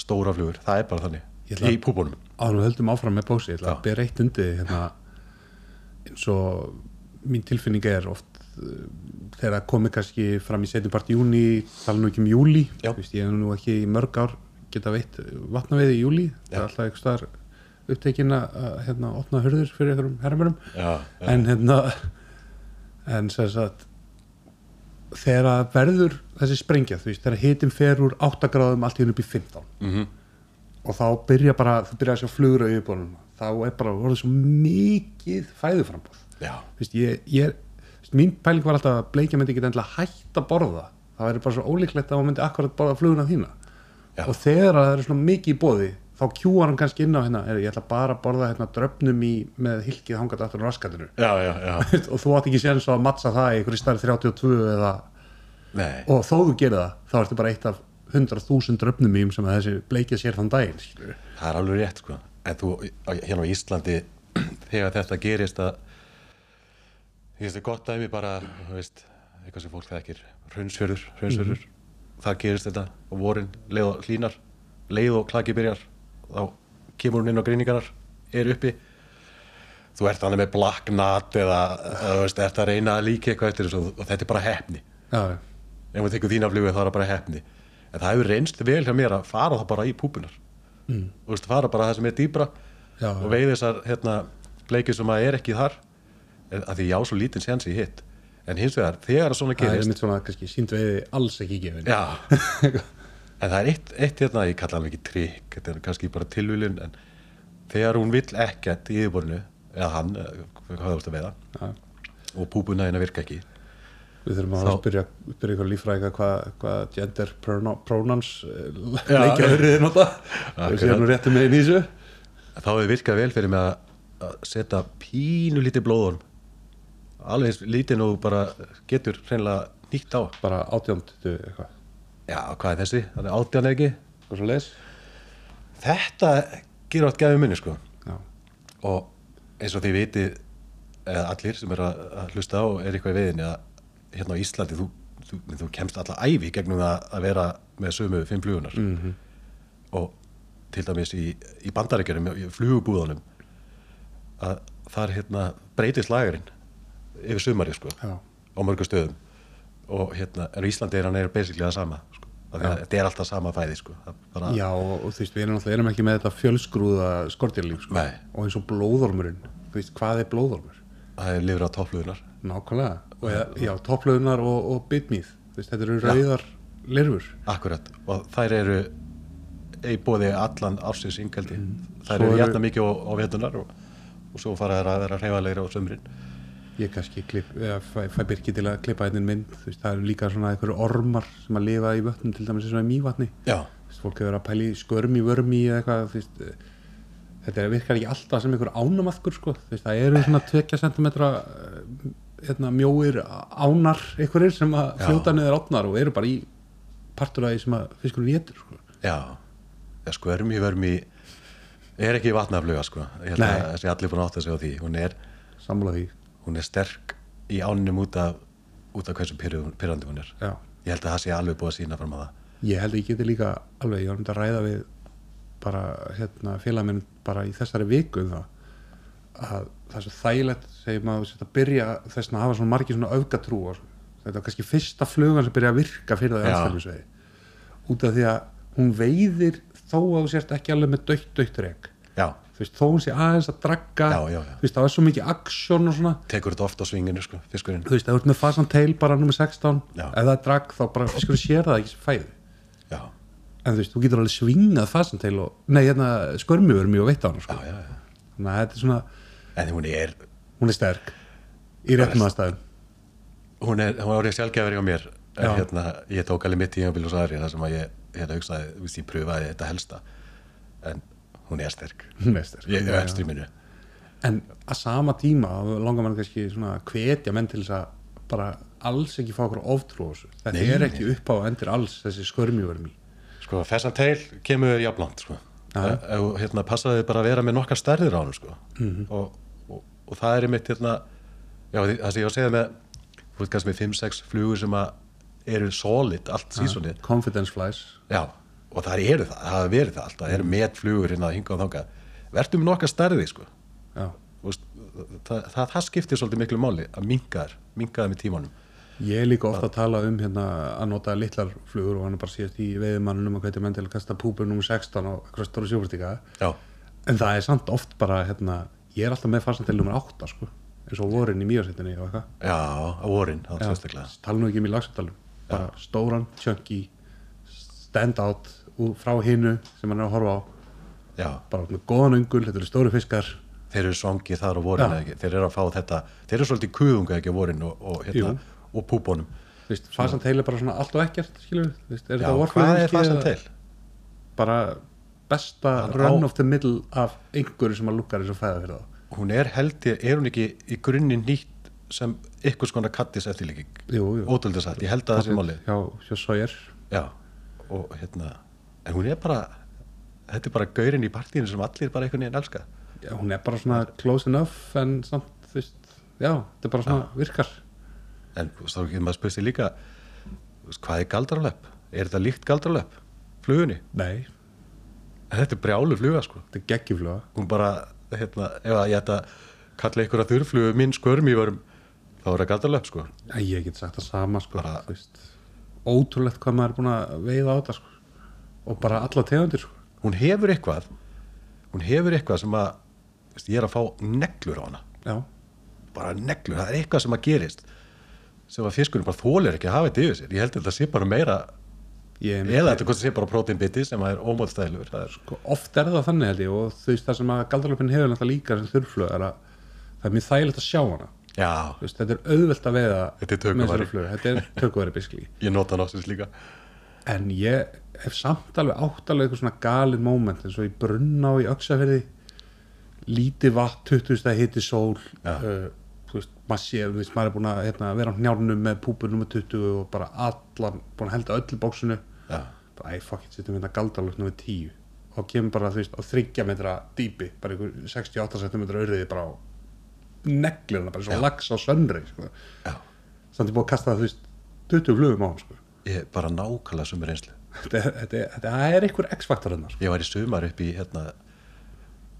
stóra flugur, það er bara þannig. Ætla- í púbunum, áður en við höldum áfram með bóksi ég ætla Já. að bera eitt undir því, hérna, eins og mín tilfinning er oft uh, þegar það komi kannski fram í setjum part júni tala nú ekki um júli. Vist, ég hef nú ekki í mörg ár geta veitt vatnaveiði í júli það er alltaf eitthvað staðar upptekin að hérna, opna hurður fyrir einhverjum herramörum já, já, en hérna en sem sagt þegar verður þessi sprengja þú veist, þegar hitin fer úr 8 gráðum allt í hennu upp í 15 mhm, og þá byrja bara, þú byrja að sjá flugur á yfirbólunum, þá er bara orðið svo mikið fæðuframbóð já, Vist, ég, ég, vist, mín pæling var alltaf að bleikja myndi ekki endilega hætt að borða. Það væri bara svo ólíklegt að hún myndi akkurat borða fluguna þína. Já. og þegar það er svona mikið í bóði þá kjúar hann kannski inn á hérna er, ég ætla bara að borða hérna dröfnum í með hilkið hangat aftur á raskatinu. Já, já, já. og þú átt ekki séns að mattsa það í einhverju stærð 32 eða Nei, og þó þú gerir það, þá ertu bara eitt af 100.000 dröfnum í sem að þessi bleikja sér þann daginn skilurðu. það er alveg rétt sko. En þú, hérna á Íslandi þegar þetta gerist að ég veist það gott dæmi bara þú veist, eitthvað sem fólk þekkir. Hraunsfjörður, hraunsfjörður. Þar gerist þetta á vorin, leið og hlínar leið og klaki byrjar þá kemur hún inn á greiningarnar er uppi. Þú ert þannig með black nut eða, þú veist, ert að reyna að líka eitthvað eftir þessu og þetta er bara hefni já, ef við tekum þína flugu þá er það bara hefni en það hefur reynst vel hjá mér að fara það bara í púpunar mm. og veist, fara bara það sem er dýbra Já, og veið þessar hérna, bleikið sem að er ekki þar. En að því ég á svo lítinn séns í hitt. En hins vegar, þegar svona það er gerist mitt svona kannski sínd veiði alls ekki gefin. Já en það er eitt, eitt hérna, ég kalla hann ekki trikk þetta er kannski bara tilvílun en þegar hún vill ekkert í yfirborinu eða hann, eða hvað það vorst að veiða Já. og púpuna hérna virka ekki Við þurfum að spyrja, ykkur líffræðika hvað hva gender prono, pronouns Já. leikjaður er nota. Og séu nú réttum með í þessu. Þá hefur virkað vel fyrir mig að, setja pínu lítið blóðun alveg eins lítið nú bara getur hreinlega nýtt á. Bara átjöndu eitthvað já, hvað er þessi? það er átján eða ekki og svo leis þetta gerur átt gæfi minni sko Já, og eins og þið viti eða allir sem er að, að hlusta á og er eitthvað í veiðinni að hérna á Íslandi þú, þú, þú kemst alla æfi gegnum það að vera með sömu fimm flugunar -hmm. og til dæmis í, í bandaríkjörum í flugubúðunum að þar hérna breytist lagarinn yfir sumarið sko já, á mörgum stöðum og hérna en Íslandi er hann er basically það sama sko. Þetta er alltaf sama fæði sko. Bara, já og, og þú veist, við erum alltaf erum ekki með þetta fjölsgrúða skortjarlíf sko. Og eins og blóðormurinn þú veist, hvað er blóðormur? það er lifur á topplugunar Nákvæmlega, og ja, já, topplöðunar og, og bitmýð, þetta eru rauðar lirfur, Akkurat, og þær eru í bóði allan ársins yngaldi þær Svo eru hjarta mikið á, vetunar og, og svo fara þær að vera hreyfalegri á sömrin ég kannski klipp, eða, fæ, fæ byrki til að klippa einnig mynd, þú veist, það eru líka svona einhverju ormar sem að lifa í vötnum til dæmis og í mývatni, þú veist, fólk hefur að pæli skörmi, vörmi eða eitthvað, þú veist eh, þetta virkar ekki alltaf sem einhver ánamaðkur sko, þú veist, það eru svona 20 cm hérna, mjóir ánar einhverjir sem að fljóta niður átnar og eru bara í partur af því sem að fiskurinn getur sko. já. Ja, skvörmi, vörmi er ekki vatnafluga sko. Ég held að þessi allir búin að átta sig á því. Hún er, sammála því, hún er sterk í ánum út af út af hversu pyrrandi hún er. Já. Ég held að það sé alveg búið að sína fram að það. Ég held að ég geti líka alveg, ég var um þetta að ræða við bara hérna félagminn bara í þessari viku um það að það er svo þægilegt segjum að þetta byrja þess að hafa svona margir svona svona. þetta er kannski fyrsta flugan sem byrja að virka fyrir það anstæðlisvegi út af því að hún veiðir þó að þú sért ekki alveg með dögt dögt reg já, veist, þó hún sé aðeins að dragga Já, já, já. veist, það er svo mikið aksjón og svona. Tekur þetta oft á svinginu sko, fiskurinn. Þú veist, ef þú ert með fasan tail bara nummer 16 Já. ef það er dragg þá bara fiskur sér það ekki sem fæði. Já, en þú veist, þú getur alveg svingað fasanteil og, nei, hérna, skörmivörmi og veitt á hana já, sko. þannig að þetta er svona, en hún er, hún er sterk. Í réttum aðstæðum. Hún er, hún er orðið sjálfgefari á mér. En hérna, ég tók alveg mitt í tímabil og sagði þar sem að ég, hérna, hugsaði, hún er sterk hún er sterk ég er já. ekstríminu en að sama tíma langar mann kannski svona hvetja menn til þess að bara alls ekki fá okkur oftrú á þessu þetta er ekki upp á endur alls þessi skörmivörmi sko, fessan teil kemur þér jafnlant sko. Já. ef þú, hérna, passaði bara að vera með nokkar stærðir á hann sko. Mhm. og, og, og það er einmitt hérna, já, það sem ég var að segja með þú veist kannski með 5-6 flugur sem að eru solid allt sísonið confidence flies Já, og það eru það, það hafa verið það alltaf, það eru met flugur hérna að hinga og þanga verður með nokkar stærði, sko. Veist, það, það, það skiptir svolítið miklu máli að minka þær með tímanum. Ég er líka ofta að tala um hérna að nota litlar flugur og hann er bara síðast í veiðumannunum að hvetja menn til að kasta púpur nummer 16 og eitthvað stóra sjófastíka Já, en það er samt oft bara hérna, ég er alltaf með fastantil nummer 8 sko, eins og vorin í og eitthvað. Já, á vorin, þá Já, sérstaklega. Tala nú ekki um í lagsendalum bara stóran, chunky stand out frá hinu sem hann er að horfa á. Já, bara með góðan öngul, þetta eru stóri fiskar. Þeir eru svangið þar á vorin ekki, þeir eru að fá þetta þeir eru svolítið kuðunga ekki á vorin og, og, hérna, og púbónum þú veist, fasan teil er bara svona allt og ekkert skilur, veist, er þetta hvað vorflugelski er fasan eða til? bara besta run á- of the middle af einhverju sem að lukkar eins og fæða fyrir þá? Hún er held ég, er hún ekki í grunni nýtt sem ykkur skona kattis ótöldið satt, ég held að það sé máli hjá, hjá Sawyer. Já, og hérna en hún er bara, þetta er bara gaurinn í partíinu sem allir bara einhvern veginn elska já, hún er bara svona close enough en samt, þú veist, já, þetta er bara svona virkar en þú veist, þá getur maður spurt sig líka hvað er galdralöp? Er þetta líkt galdralöp? Flugunni? nei, En þetta er brjálu fluga sko þetta er geggjufluga hún bara, hérna, ef að ég ætta að kalla einhverja þurrflugu minn skörm í varum þá er það galdralöp sko Æ, ég get sagt það sama sko, Bara- ótrúlegt hvað maður er búin að veiða á þetta sko. Og bara alla tegundir sko. hún hefur eitthvað hún hefur eitthvað sem að veist, ég er að fá neglur á hana. Já, bara neglur, það er eitthvað sem að gerist sem að fiskurinn bara þólir ekki að hafa þetta yfir sér. Ég held að þetta sé bara meira ég eða þetta sé bara próteinbiti sem er er sko, oft er það þannig held ég og þú veist það sem að galdalöpin hefur náttúrulega líka sem þurrflög er að það er mjög þægilegt að sjá hana. Veist, þetta er auðvelt að veiða Þetta er biskli ég nota ásins líka. En ég hef samt alveg átt alveg eitthvað svona galið moment eins og í brunna og í öxaferði lítið vatn, 20 stæði hitti sól. Já. uh, þú veist, maður sé, veist, maður er búin að hérna, vera á njárnum með púpur nummer 20 og bara allan, búin að helda öllu bóksinu já, bara, æ, fuck it, setjum hérna galdalögt nummer 10 og kemur bara, þú veist, á 30 metra dýpi, bara einhver 68 cm örðið bara á neglirna, bara svo Já. lags á söndri, sko. Já. Samt ég búið að kasta, þú veist, 20 flugum á hann, sko. Ég er bara nákvæmlega sumir einslu þetta, þetta, er einhver x-faktor hérna sko. ég var í sumar upp í hérna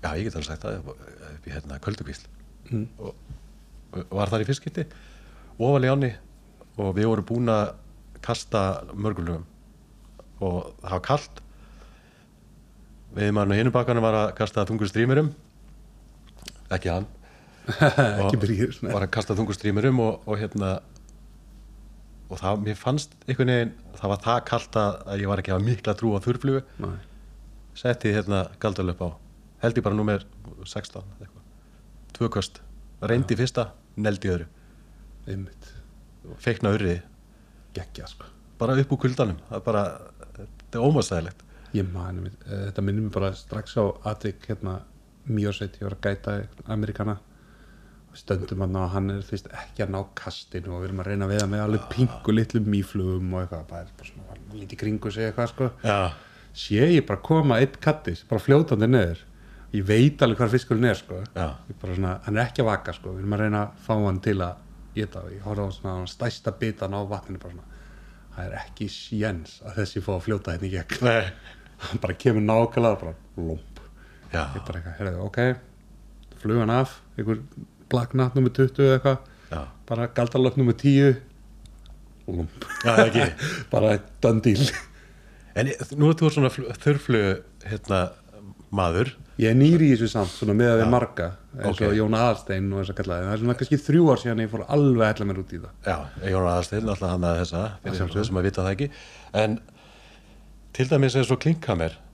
já, ég get alveg sagt það upp í hérna köldukvísl Mm. og, og var þar í fiskiti ofal í áni og við vorum búin að kasta mörgulugum og það var kalt. Við mann og hinu bakkanum var að kasta þungur strímurum. Ekki hann. Ekki byrjir var að kasta þungur strímurum og, og hérna og það, mér fannst einhvern veginn það var það kalt að ég var ekki að hafa mikla trú á þurrflugu. Nei. setti hérna galdalöp á held ég bara númer 16 eitthvað. tvö köst, reyndi fyrsta neldi öðru, einmitt, feikna öðri geggja sko. bara upp úr kuldanum. Það er bara, þetta er ómastæðilegt ég mani eh, þetta minnir mér bara strax á aðvik hérna mjösveit, ég var að gæta amerikana stöndum hann og hann er þú veist ekki að ná kastinu og við erum að reyna að veiða með alveg pingu litlu mýflugum og eitthvað, bara, bara svona lítið kringu sig eitthvað sko. Já, sé ég bara koma einn kattis, bara fljótandi neður ég veit alveg hvað fiskurinn er sko. Svona, hann er ekki að vaka sko. Við erum að reyna að fá hann til að geta og ég horfði á svona stæsta bitan á vatninu bara svona, það er ekki sjens að þessi fá að fljóta hérna í gegn. Nei. Hann bara kemur nákvæmlega bara lomp, já, ég bara eitthvað, heyrðu, ok flugan af, einhver blaknat nummer 20 eða eitthvað, bara galdalöf nummer 10 lomp, já, bara done deal. En nú er þú svona fl- þurrflugu hérna maður. Ég er nýri í þessu samt, svona með að við marga eins og Ok. Jón Aðalstein og þess að kallaði, það. Er svona kannski þrjú ár síðan ég fór alveg að hella mér út í það. Já, Jón Aðarsteinn, alltaf hann að þessa fyrir sem að vita það ekki. En til dæmis eins og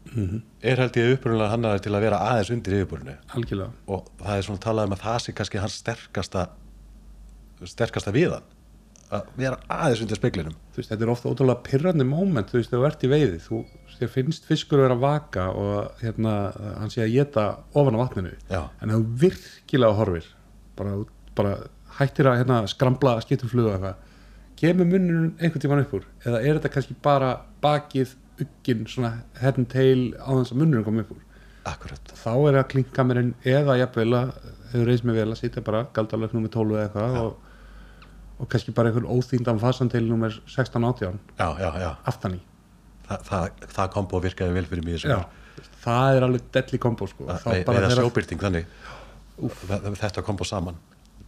klinkkamer Mhm. er held ég upprunalega hann til að vera aðeins undir yfirbúrinu algjörlega og það er svona talað um að það sé kannski hans sterkasta sterkasta viðan að vera aðeins undir speklinum veist, þetta er ofta ótrúlega pyrrandi moment, þú veist, þegar þú ert í veiði þú þér finnst fiskur að vera að vaka og hérna, hann sé að geta ofan á vatninu, Já. en þú virkilega horfir, bara, bara hættir að hérna, skrambla skiptum fluga eitthvað, kemur munnurinn einhvern tímann upp úr, eða er þetta kannski bara bakið, ugginn, svona head and tail á þess að munnurinn kom upp úr. Akkurat, þá er það klinkkamerinn eða jafnvel að hefur reist mig vel að sitja bara galdalöf nummer 12 eða eitthvað og, og kannski bara einhvern óþýndan fasan til nummer 16-18 já, já, já. Aftan í. Þa, það, það kombo virkaði vel fyrir Já, þessu. Það er alveg deadly combo sko. Er þegar- sjóbyrting þannig. Þa- þetta kombo saman.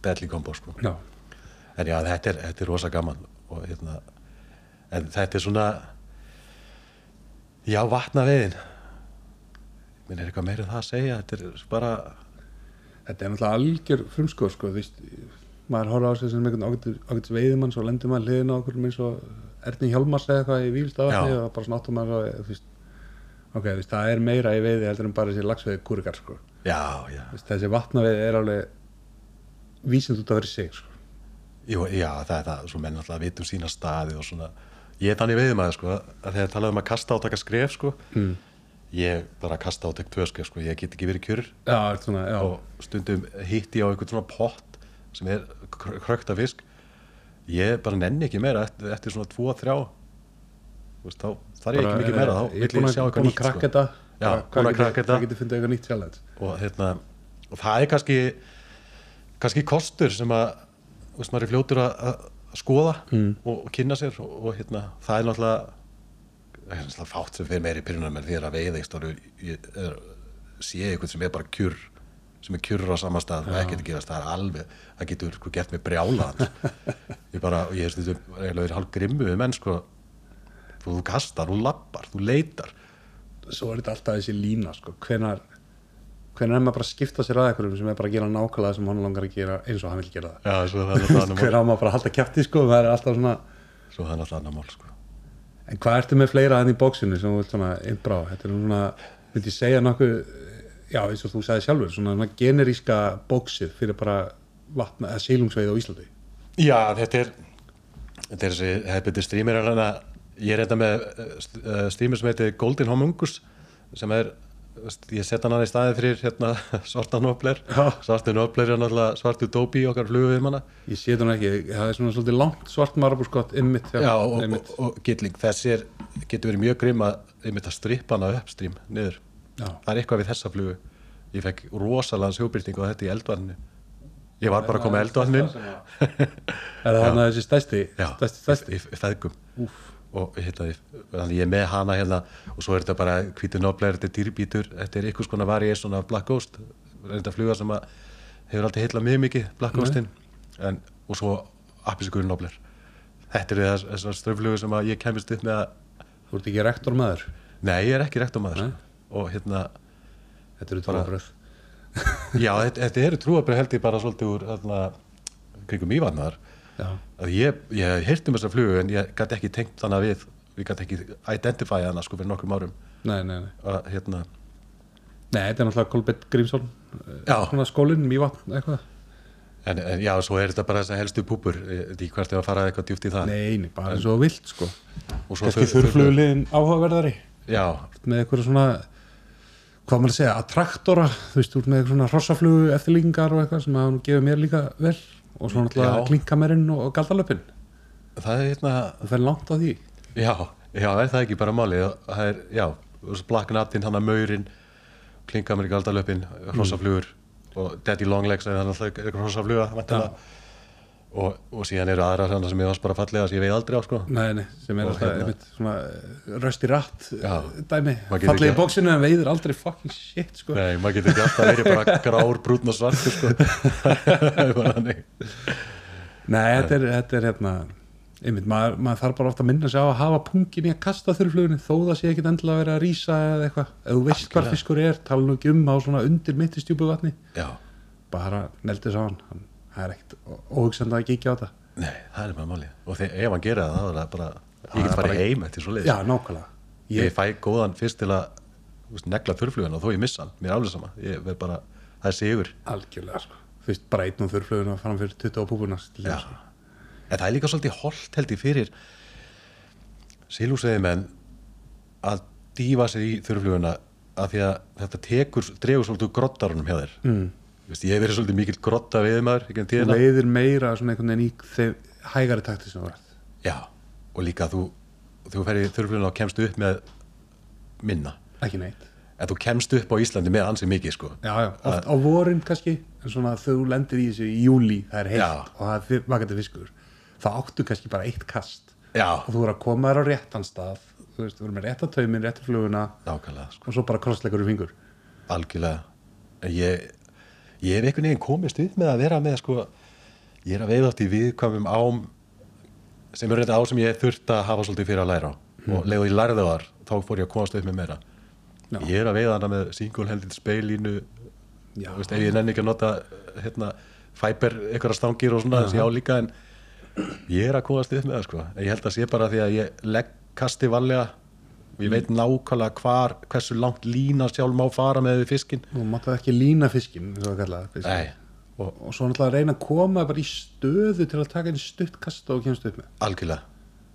Deadly kombo sko. En já, þetta er, þetta er rosa gaman og hérna en þetta er svona já, vatna veiðin minn er eitthvað meira en það að segja þetta er bara þetta er náttúrulega algjör frumskóð sko, þú veist, maður horfa á sig sem einhvern ágætis- veiðimann svo lendur maður hliðin á okkur eins og Erni Hjálmars eða eitthvað í Vílstafatni Já. og bara svona áttum maður þú veist ok, þú veist, það er meira í veiði heldur en bara þessi lagsveiði kúrikar sko. já, já, veist, þessi vatnaveiði er alveg vísind út af verið sig sko. Jú, já, það er það, svo menn alltaf vitum sína staði og svona, ég er þannig veiðum að sko, að þegar talaðu um að kasta og taka skref sko, mm. ég bara kasta og tek tvö skref sko, ég get ekki verið kjur Já, svona, já, og stundum hitti ég á einhvern svona pott sem er kr- krökta fisk. Ég bara nenni ekki meira eftir, eftir svona tvo, þrjá. Þú veist, þá þarf ég ekki mikið meira þá. er vill búin ég að, sjá eitthvað að nýtt sko. þetta. Já, Hvað- að getur- fundið eitthvað nýtt challenge? Og hérna og það er kannski kannski kostur sem að veist, maður er fljótur að, að skoða Mm. og, og kynna sér og, og hérna, það er náttúrulega það er náttúrulega fátt sem fyrir meiri pyrrunar með því að veiða í sé eitthvað sem er bara kjur sem er kjurr á sama stað og ekkert að gerast, það er alveg það getur sko, gert mig brjálaðan ég bara, ég er stundum eiginlega verið hálf grimmu við menn sko þú kastar, þú lappar, þú leitar svo er þetta alltaf þessi lína sko. hvenar hvenar er maður bara að skipta sér að einhverjum sem er bara að gera nákvæmlega sem hann langar að gera eins og hann vil gera það? Já, það er náttúrulega annar hver mál á maður bara að halda kjæfti sko, það er alltaf svona svo það er náttúrulega annar mál sko. en hvað ertu með fleira enn í bóksinu sem þú vilt svona innbrá, þetta er svona myndi ég segja nokkuð, já eins og þú sagði sjálfur, svona, svona generíska bóksið fyrir bara vatna eða sílungsveið á Íslandi. Já, þetta er þetta er þessi er hann að ég er enda með uh, streamer sem heitir Golden Homungus sem er ég set hann hann í staðið fyrir hérna, svarta nobler Já. svartu nobler er náttúrulega svartu dópi okkar flugu við manna ég sé þetta ekki, það er svona svolítið langt svart marabúrskott ymmit Já, og, og, og gilling, þessi er, getur verið mjög grimm að, einmitt að strippa hana upstream niður. Já. Það er eitthvað við þessa flugu. Ég fekk rosalega sjóbyrting á þetta í eldvarninu. Ég var bara að koma eldvarnin inn. er það hann að þessi stæsti Já, stæsti, stæsti? í, í feðgum. Og hérna, ég- þannig ég er með hana hérna og svo er þetta bara hvítu nobler, þetta er dýrbítur, þetta er ykkur skona variation af Black Ghost. Reynda fluga sem að hefur aldrei heillað mjög mikið, Black Ghostin. En, og svo appisíkur nobler. Þetta er þess- þessar ströflugu sem að ég kemist upp með að þú ert ekki rektor maður Nei, ég er ekki rektumæður Nei. og hérna, þetta eru trúabröð já, þetta, þetta eru trúabrið held ég bara svolítið úr hérna, já, að ég, ég heyrti um þessa flugu en ég gæti ekki tengt hana við við gæti ekki identify hana sko fyrir nokkrum árum. Nei, nei, nei. Að hérna, nei, þetta er náttúrulega Kolbett Grímsson Já. svona skólinn, mývatn, eitthvað. En, en já, svo er þetta bara þessa helstu púpur því hvert er að fara eitthvað djúpt í það. Nei, nei, bara eins og þú vilt sko. Og svo kannski þur- þurrflugulegin áhugaverðari. Já, með eitthvað svona hvað maður að segja, attraktora þú veist, út með eitthvað svona hrossaflugu eftirlíkingar og eitthvað sem hafa nú gefið mér líka vel og svo náttúrulega klinkamerinn og, og galdalöpin það er hérna það fer langt á því. Já, já, er það ekki bara máli það er, já, Black Natin hann að Maurin, Klingamir Galdalöpin hrossaflugur og Daddy Longlegs er hann alltaf hrossafluga væntanlega. Og, og síðan eru aðra svona sem ég varst bara fallega sem ég veið aldrei á sko. Nei, nei, sem er alltaf hérna- einmitt svona eh, rösti ratt Já. dæmi, fallið í ekki- bóksinu en veiður aldrei fucking shit sko. Nei, maður getur ekki alltaf verið bara grár, brúnn og svartur sko. Nei, þetta er, þetta er hérna einmitt, maður, maður þarf bara ofta að minna sig á að hafa pungin í að kasta þurrflugunni þó það sé ekkit endilega að vera að rísa eða eitthvað. Ef þú veist Algjörlega. fiskur er, tala nú ekki um á svona undir mitt í stjúpu vatni Já, bara neldi sá Hann- það er ekkit óhugsandi að kíkja á þetta. Nei, það er bara máli og ef hann gera það, þá er það bara ég get farið heim eftir svo leið Já, nákvæmlega. Ég ég, fæ góðan fyrst til að veist, negla þurrflugun og þó ég missa hann. Mér er alveg sama, ég verð bara það er sigur. Algjörlega sko. Þú veist, bara einn og þurrfluguna fram fyrir 20 á púpuna Já. en það er líka svolítið holdt held ég fyrir sílúsveiði menn að dýfa sig í þurrfluguna af því að þetta tekur, dregur svolítið grottarunum hjá þér. Mm. Vist, ég hef verið svolítið mikill grotta við maður Þú leiðir meira svona einhvern veginn í þeim hægari takti sem þú ert Já, og líka þú þú ferði þurrfluguna og kemst upp með minna, ekki neitt. En þú kemst upp á Íslandi með ansi mikið sko. Já, já, oft á vorin kannski en svona þegar þú lendir í þessu í júli það er heitt Já. og það er vakandi fiskur þá áttu kannski bara eitt kast. Já, og þú er að koma þér á réttan stað þú veist, þú er með rétta taumin, rétta fluguna nákvæmlega sko, og svo bara krossleikur í fingur. Algjörlega. Ég, ég hef einhvern veginn komist við með að vera með sko ég er að veiða átt í viðkvæmum ám sem er reynda á sem ég þurft að hafa svolítið fyrir að læra á. Og ég lærði þar þá fór ég að komast upp með meira. Já. ég er að veiða hana með single handed speilínu veist, ef ég nenni ekki að nota hérna, fiber einhverja stangir og svona þessi á líka en ég er að komast upp með það sko. Ég held að sé bara því að ég legg kasti valega og ég veit nákvæmlega hvar hversu langt lína sjálf má fara með fiskin og máttaði ekki lína fiskin og og og svo náttúrulega reyna að koma bara í stöðu til að taka einn stutt kast og kemst upp með. Algjörlega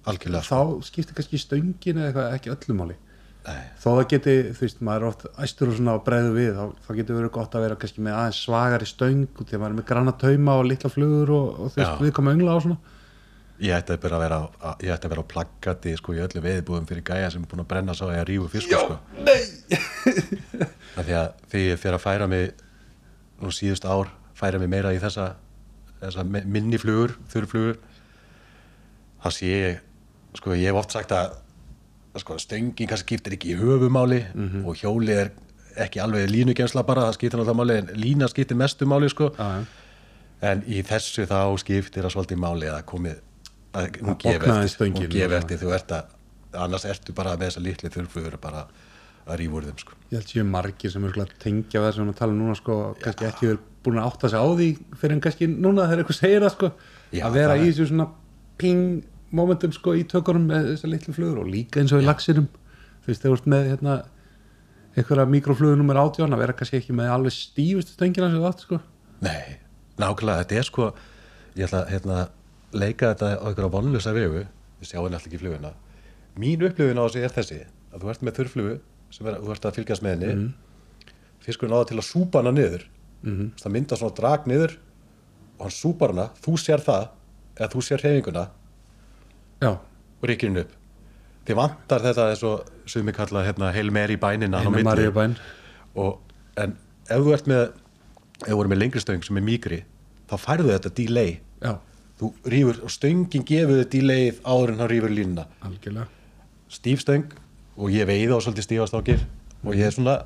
algjörlega, þá skiptir kannski stöngin eða eitthvað ekki öllu máli. Nei, þó það geti, þú veist, maður er oft æstur og svona á breiðu við, þá, þá getur verið gott að vera kannski með aðeins svagari stöng út því að maður er með granna tauma og litla flugur og, og þú veist, við koma öngla á svona ég ætti bara að vera á, ég ætti að vera á plaggati sko í öllu veiðbúðum fyrir gæja sem er búin að brenna að ég rífu fiskur sko. nei! Því að þegar ég fer að færa mig nú síðust ár færa mig meira í þessa, þessa mi- minni flugur, þurrflugur þá sé ég sko ég hef oft sagt að sko, stöngin kannski skiptir ekki í höfumáli og hjólið er ekki alveg línugemsla bara, það skiptir náttúrulega máli en lína skiptir mestu máli sko. Já, já. en í þessu þá skiptir það svolítið máli að komið að hún gefi eftir, hún gefi eftir þú ert að annars ertu bara með þessa litli þurrflugur bara að rífa úr þeim sko. ég held séu margir sem er tengja það sem við tala um núna sko, kannski ekki verið búin að átta sig á því fyrir en kannski núna þegar eitthvað segir það sko, Já, að vera í þessu svona ping momentum sko í tökunum með þessar litlu flugur og líka eins og í laxinum. Þú veist, þegar þú ert með hérna einhverja mikroflugur nummer átján að vera kannski ekki með alveg stífustu stöngina sem þú átt sko. Nei, nákvæmlega, þetta er sko ég ætla hérna, leika þetta á einhverja vonlusa vegu við sjáum alltaf ekki fluguna. Mín upplifun á þessu er þessi að þú ert með þurrflugu sem er, þú ert að fylgjast með henni. Mm. fiskurinn áða til að súpa hana niður. Mm. það mynda svona drag niður og hann súpar hana, þú sér það eða þú sér hreyfinguna já, og ríkir henni upp. Þið vantar þetta eins og sem við kalla hérna, heil meir í bænina á marjubæn og, en ef þú ert með ef þú ert með lengri stöng sem er mýgri þá færðu þetta delay. Já, þú rýfur, og stöngin gefur þið delayið áður en hann rýfur línuna. Algjörlega. Stíf stöng og ég veiði á svolítið stífastákir og ég er svona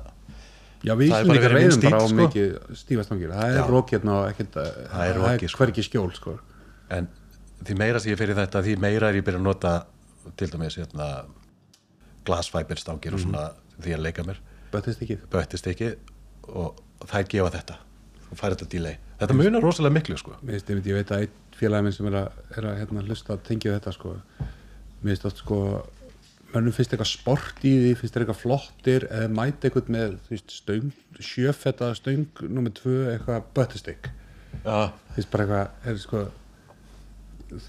Já, við Það er minn veiðum bara á sko. mikið stífastangir það er rók hérna og ekkert Það er rokið, sko. hvergi skjól sko. En því meira sem ég fyrir þetta því meira er ég byrja að nota til dæmis hérna, glasfæberstangir og svona því að leika mér. Böttist ekki böttist ekki og þær gefa þetta. Þú fær þetta delay. Þetta munar rosalega miklu sko. Einmitt, ég veit að einn félagi minn sem er að, er að hérna, hlusta að tengja við þetta sko. Mér finnst oft sko mönnum finnst eitthvað sport í því, finnst eitthvað flottir eða mæta eitthvað með stöng, sjöfetta stöng nummer tvö, eitthvað böttistik já, finnst bara eitthvað er sko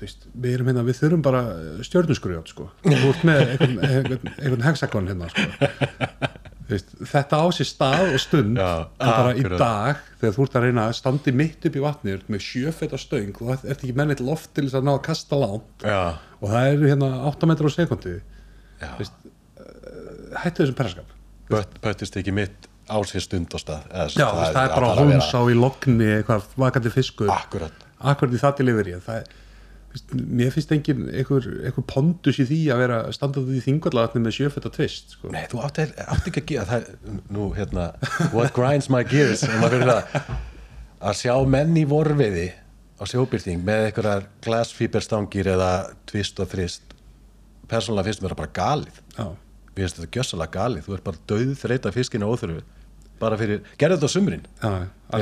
veist, við erum hérna, við þurfum bara stjörnusgrjót sko, þú ert með einhvern, einhvern, einhvern hexagon hérna sko veist, þetta á sér stað og stund Já, bara í akkurat. dag þegar þú ert að reyna að standi mitt upp í vatni þú ert með sjöfetta stöng og það ert ekki með neitt loft til þess að ná að kasta lán já, og það eru hérna 8 metrar á sekundi. Já. hættu þessum perraskap Bött, böttist ekki mitt á sér stund og stað eða, Já, það, það er bara hóns á í logni eitthvað vakandi fiskur. Akkurat. Akkurat í það til yfir ég það, veist, mér finnst engin einhver, einhver pondus í því að vera standað í þingvallavatni með sjöfetta tvist sko. Nei, þú átti, átti ekki að gera það, er- nú hérna, what grinds my gears að, að sjá menn í vorfiði á sjóbyrting með einhverjar glasfíberstangir eða tvist og þrist persónulega finnst mér það bara galið. Já, mér finnst þetta gjössalega galið, þú ert bara döð þreita fiskinu óþurfu bara fyrir, gerðu þetta á sumrin. Já,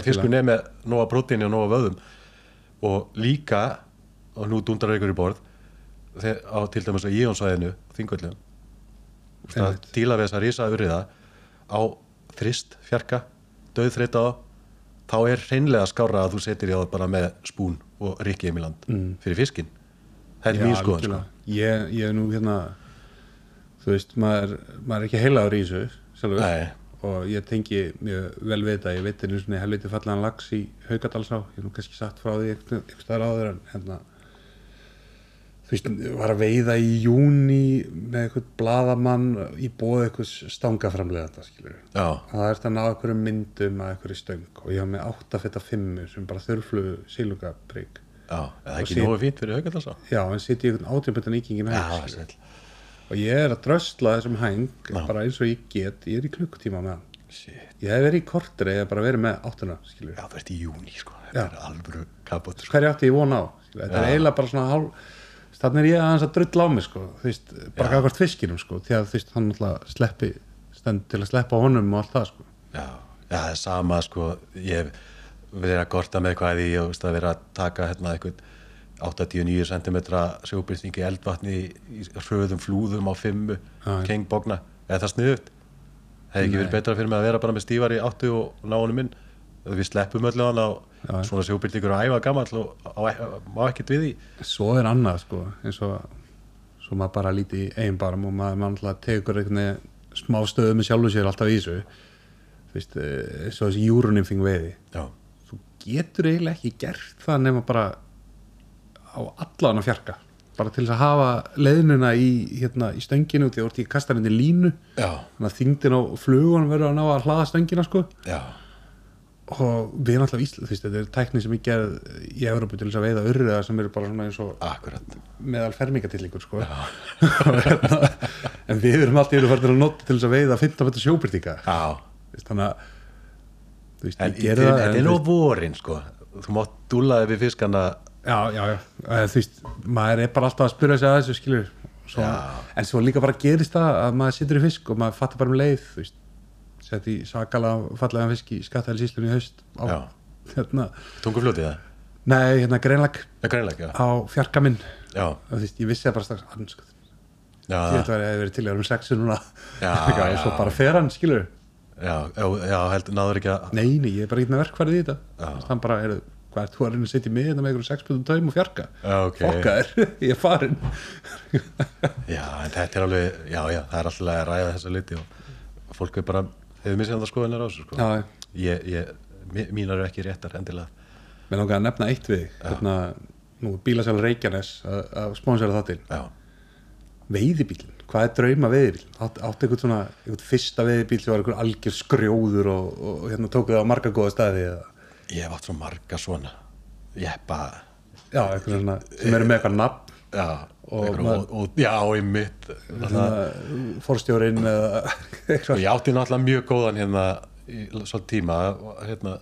fiskur nefn með nóga prótíni og nóga vöðum og líka og nú dundrar ykkur í borð. Þegar, á til dæmis á Íonsvæðinu þingvöldum að díla við þess að rísa urriða á þrist, fjarka döðþreita á þá er hreinlega skára að þú setir í á það bara með spún og rikki í land mm. fyrir fiskin það er mjög skoðan sko. ég, ég er nú hérna þú veist, maður, maður er ekki heilaður í þessu sjálfur. Nei. og ég tengi mjög vel við þetta. Ég veit einu svona helviti fallan lags í Haugadalsá, ég hef nú kannski sagt frá því einhvern einhvern staðar áður en hérna þú veist, var að veiða í júni með eitthvað bladamann í bóð eitthvað stangaframlega skilur Já, það er þetta að ná einhverjum myndum að einhverju stöng og ég hafa með 8 feta 5 sem bara þurflugu sílugabrygg já, er það Og ekki síð- nógu fínt fyrir haugaldalsá? já, en sitt það er skilurðu. sæll. og ég er að drösla þessum hæng Já. bara eins og ég get, ég er í klukkutíma með hann Shit. ég hef verið í kortri eða bara verið með áttuna. Já, það ert í júni sko, þetta er alvöru kapot sko. hverju átti ég von á þetta Já. er eiginlega bara svona hálf þannig er ég aðeins að drull á mig sko. veist, bara gafkvært fiskinum sko. því að veist, hann náttúrulega sleppi stend til að sleppa honum og allt það sko. Já, já, það er sama sko, ég verið að korta með eitthvað í og veist, að taka hérna eitthvað 89 cm sjóbyrting í eldvatni í, hröðum flúðum á fimmu, kengbogna eða það sniðut hefði ekki verið betra fyrir mig að vera bara með stífar í áttu og ná honum inn við sleppum öllu hann á Já, svona sjóbyrtingur að æfa gamall og á, má ekkert við því. Svo er annað sko, eins og svo maður bara líti í eigin barum og maður, tekur einhvern veginn smá stöðu með sjálfu sér alltaf í þessu. Þú veist, eh, eins og þessi júrunimfing veiði. Já, þú getur eiginlega ekki gert það nema bara á allan að fjarka. Bara til þess að hafa leiðnuna í, hérna, í stönginu því að þú ekki kastar henni línu. Já, þannig að þingdin á flugun verður að ná að hlaða stöngina sko. Já, og við erum alltaf Ísland, þetta er tækni sem ég gerð í Európu til þess að veiða urriða sem eru bara svona eins og akkurat. meðal fermingatillingur sko. Hérna, en við erum alltaf yfir að nota til þess að veiða 15 metra sjóbyrtinga þannig að þetta er nú vorin sko. Þú mátt dúlaði við fiskana Já, já, já, þú veist, maður er bara alltaf að spyrja sig að þessu skilur svo, en svo líka bara gerist það að maður situr í fisk og maður fattar bara um leið þú veist, sett í sakalega fallega fisk í skattæðisíslunni í haust á, hérna, tungufljótið það, nei, hérna greinlag já, greinlega, já, á fjarka minn. Já, og þú veist, ég vissi það bara strax já, ég hefði verið til að um sexu núna. Já, og svo bara fer hann, skilur já, já, já, held, náður ekki að, nei, nei, ég er bara ekki með verkfærið í þetta. Hann bara, er, hvað er þú að reyna að setja mig með einhverjum sexputum taum og fjarka? Já, ok, fokka þér, ég er farin já, en þetta er alveg, já, já, það er alltaf að ræða þessa liti og fólk er bara, hefur það skoðunar á þessu, sko, ég, ég, mí- mínar eru ekki réttar endilega, mér langar að nefna eitt við hérna, nú bílasæla Reykjanes að, að sponsora það til já, veiðibílin, hvað er drauma veiðibílin átt, eitthvað svona, eitthvað fyrsta veiðibíl sem var eitthvað algjör skrjóður og, og, hérna tókuð á marga góða staði eða, ég hef átt svo marga svona, ég bara, já, eitthvað svona sem eru með eitthvað nafn já, Og og, maður- og, og, já, í mitt, svona, forstjórin Og ég átti náttúrulega mjög góðan hérna í svolítið tíma hérna,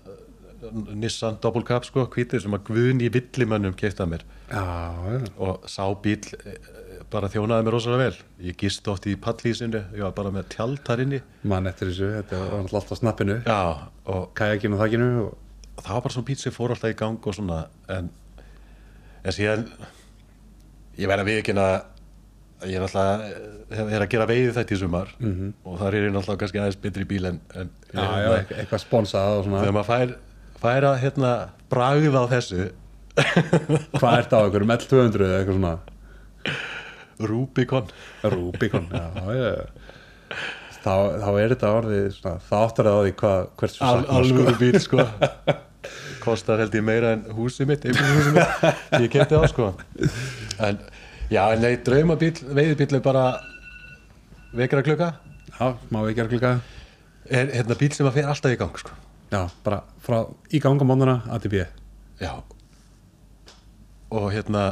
Nissan Double Cup sko, hvítið sem að Guðni Villimönnum keipta mér. Já, og sá bíl eh, bara þjónaði mér rosalega vel. Ég gist oft í pallísinu, ég var bara með tjald þar inni. Mann eftir þessu þetta var alltaf snappinu. Já, og og þakkinu og, það var bara svona bíl sem fór alltaf í gang og svona en, en síðan ég verði að viðkynna að ég er alltaf er að gera veiði þetta í sumar -hmm. og þar er ég alltaf kannski aðeins betri bíl en, en já, já, eitthvað, eitthvað sponsað og svona. Þegar maður fær, fær að hérna, bragða á þessu. Hvað ert á ykkur, um L200 eða eitthvað svona? Rubicon. Rubicon, já, já þá, þá er þetta orðið svona, þá áttar það á því hvað hversu Al, alvöru bíl sko kostar held ég meira en húsið mitt húsið mitt, ég kemti á sko. En já, en nei, draumabíl veiðbíl er bara vekra klukka já, má við gera klika er hérna bíl sem að fer alltaf í gang sko. Já, bara frá í ganga móndana ATB já. Og hérna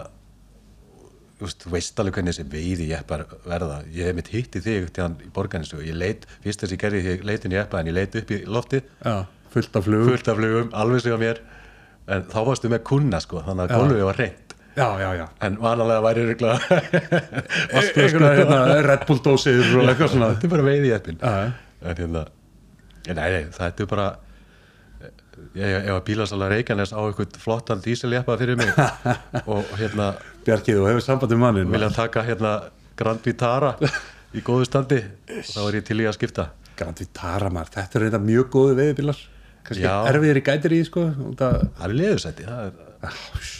þú veist, veist alveg hvernig þessi veiði jeppar verða. Ég hef mitt hitti þig til hann í borganinsu og ég leit, fyrst þess að ég gerði því ég leit inn í jeppa en ég leit upp í loftið. Já, fullt af flug fullt af flugum, alveg sig á mér. En þá varstu með kunna sko þannig að gólfið var reynd en vanalega væri regla eitthvað hérna, Red Bull dósir og eitthvað svona. Þetta er bara veiði jeppin já, já. en hérna nei, nei, það er bara ég, ef að bílasala Reykjanes á eitthvað flottan díseljeppa fyrir mig og hérna Bjarkið, þú hefur samband um mannin vilja taka hérna Grand Vitara í góðu standi þá er ég til í að skipta. Grand Vitara maður, þetta er reynda mjög góðu veiðbílar kannski erfiðir í gætir í sko það er leðusætti það er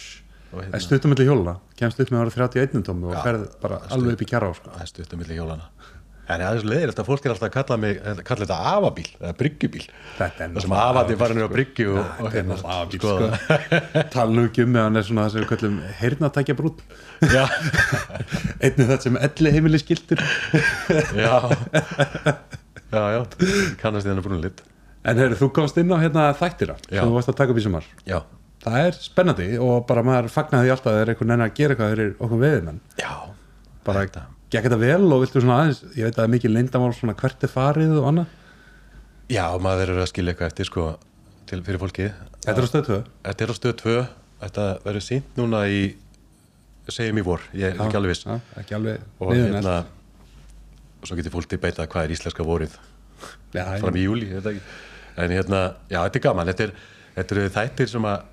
Það hérna, er stuttum milli hjóluna, kemst upp með ára 31 tómi og ferð bara alveg upp í kjara á sko. það er stuttum milli hjólana en það er svo leiðilegt að fólk er alltaf að kalla mig kalla þetta afabíl, eða bryggjubíl. Það sem afandi farin á bryggju og, og Þetta er hérna, náttúrulega afbíl skoða. sko. Tala nú ekki um með hann er svona það sem við kallum heyrnatækja brún Einnig þetta sem elli heimili skiltur já. Já, já, kannast þið hennar brúin lit En heyrðu, þú komst inn á hérna þættina Já. sem þú varst að taka upp í sumar. Já, Það er spennandi og bara maður fagnaði því alltaf að það er einhvern veginn að gera eitthvað fyrir okkur veðimenn já. Bara Þetta. gekk þetta vel og viltu svona aðeins ég veit að það er mikið leyndamál svona hvert er farið og annað? Já, maður verður að skilja eitthvað eftir sko til, fyrir fólki Þetta er á stöðtöðu þetta er á stöð 2 þetta verður sínt núna í segjum í vor, ég er ekki alveg viss. ekki alveg og viðunælt. hérna og svo getur fólk til beita hvað er íslenska vorið. Já, fram í júli, ég veit ekki en hérna, já, þetta er gaman. Þetta er, þetta eru þættir sem að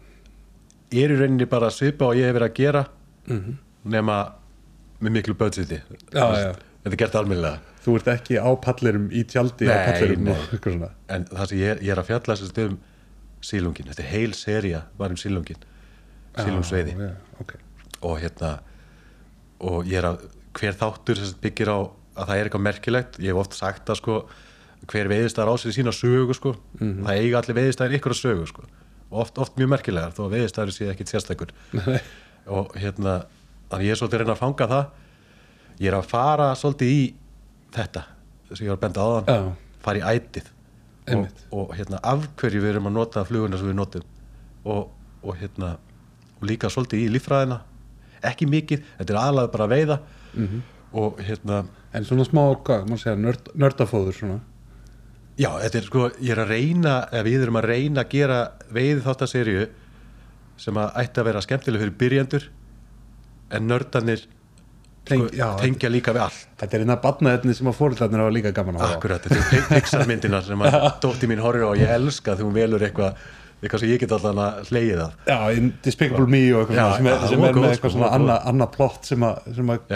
er í rauninni bara að svipa og ég hef verið að gera nema með miklu já. þetta er gert almennilega. Þú ert ekki á pallirum í tjaldi Nei, nei. en það sem ég, ég er að fjalla þessast um sílungin, þetta er heil seria var um sílungin, sílungsveiði Já, ok. og hérna og ég er að hver þáttur byggir á að það er eitthvað merkilegt. Ég hef oft sagt að sko hver veiðistæðar á sér sína sögu sko. Mhm. það eiga allir veiðistæðar ykkur að sögu sko. Oft, oft mjög merkilegar þó að veiðistæðar sé ekkit sérstækur og hérna þannig ég er svolítið að reyna að fanga það. Ég er að fara svolítið í þetta sem ég var að benda Já. þann fara í ætið. Og, og hérna af hverju við erum að nota fluguna sem við notum. Og, og hérna og líka svolítið í líffræðina. Ekki mikið, þetta er aðalega bara að veiða. Mhm. og hérna En svona smá, nördafóður svona já, þetta er sko, ég er að reyna eða við erum að reyna að gera veið þáttaserju sem að ætti að vera skemmtileg fyrir byrjendur en nördanir Teng, sko, já, tengja líka við allt. þetta er einna barnaðetni sem að fóröldarnir hafa líka gaman hafa Akkurat, þetta er Pixar myndina sem að dótti mín horfir á og ég elska þegar hún velur eitthvað eitthvað sem ég get allan að hleyið af Já, in Despicable Me og eitthvað sem er, sem er með góð, eitthvað sko, svona annað anna plott sem að, sem að,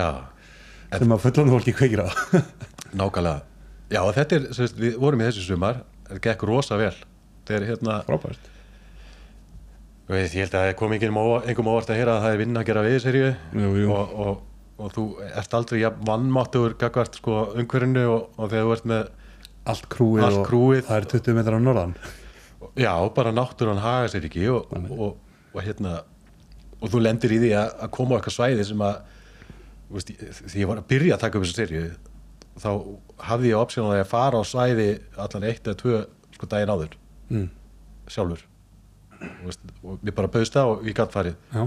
að fullan fólki kveikir á. Nákvæmlega Já, og þetta er, sagt, við vorum í þessu sumar það gekk rosa vel. Þegar hérna, Frábært. Ég held að það kom engum óvart að heyra að það er vinna að gera við serju og, og, og þú ert aldrei ja, vannmáttur gagvart sko umhverfinu og, og þegar þú ert með Allt krúið Allt og krúið. það er 20 metrar á norðan. Já, bara náttúran haga sér ekki og, og, og hérna og þú lendir í því að, koma á eitthvað svæði sem að veist, því ég var að byrja að taka upp þessu serju þá hafði ég opsjónu að fara á svæði allan eitt eða tvö sko daginn áður. Mm. sjálfur. Þú veist, og ég bara bauðst það og ég gætt farið. Já.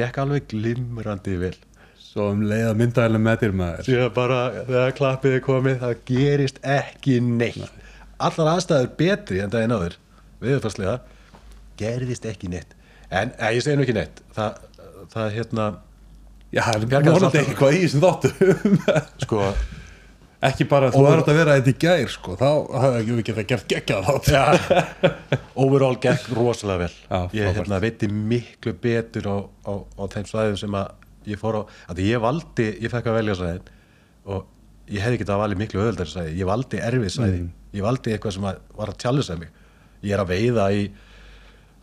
Gekk alveg glimrandi vel. Svo um leið að myndaðilega með þér maður. Síðan bara þegar klappið er komið það gerist ekki neitt. Allar aðstæður betri en daginn áður viðfarslega gerðist ekki neitt. En eh, ég segi nú ekki neitt. Það, það hérna Já, það er Bjargaði vonandi alltaf. eitthvað í þessum þáttu sko Ekki bara, þú er að vera þetta í gær sko, þá hafði við geta gert geggjað overall gekk rosalega vel. Já, ég hérna, veiti miklu betur á, á, á þeim svæðum sem að ég fór á að ég valdi, ég fekk að velja svæðin og ég hefði getað að valið miklu öðuldari svæði. Ég valdi erfið svæði. Mm. ég valdi eitthvað sem að var að tjálisa mig. Ég er að veiða í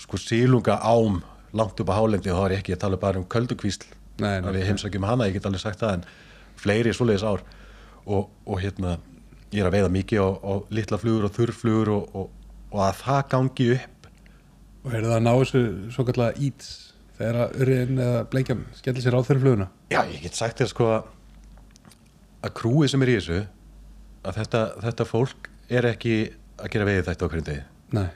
sko sílunga ám langt upp á hálendi og þá er ég ekki að tala bara um köldukvísl Nei, nei, að við heimsækjum hana, ég get alveg sagt það en fleiri svoleiðis ár og, og hérna, ég er að veiða mikið á, á litla flugur og þurrflugur og, og, og að það gangi upp. Og er það að ná þessu svo kallega íts þegar að urriðin eða bleikjan skellir sér á þeirri fluguna? Já, ég get sagt þér sko að að krúið sem er í þessu að þetta, þetta fólk er ekki að gera veiði þetta á hverjum degi. Nei,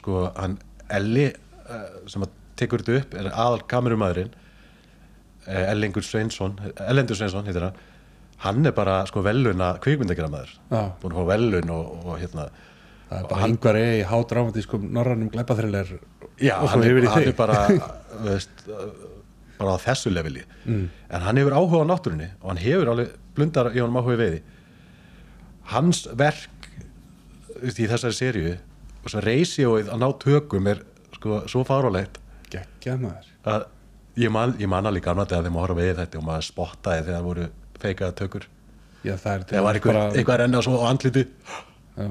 sko, hann Elli eh, sem að tekur þetta upp er aðal kamerumæðurinn Ellingur Sveinsson Ellendur Sveinsson heitir hann hann er bara sko veluna kvikmyndageramaður Já. búin að fá velun og, og hérna það er bara yngvar eigi hádramatískum norrannum glæpaþrileir Já, og svo hann er, í hann er bara veist, bara á þessu leveli. Mm. en hann hefur áhuga á náttúrunni og hann hefur alveg blundar í honum áhuga veiði. Hans verk veist, í þessari seríu og svo reysjóið að ná tökum er sko svo fárálegt Geggjað maður. Að ég man, ég man alveg gamla þegar þegar maður horfa veiði þetta og maður spottaði þegar það voru feikaða tökur. Já, það er, þegar var einhver, bara, einhver renna svo á andliti. Já,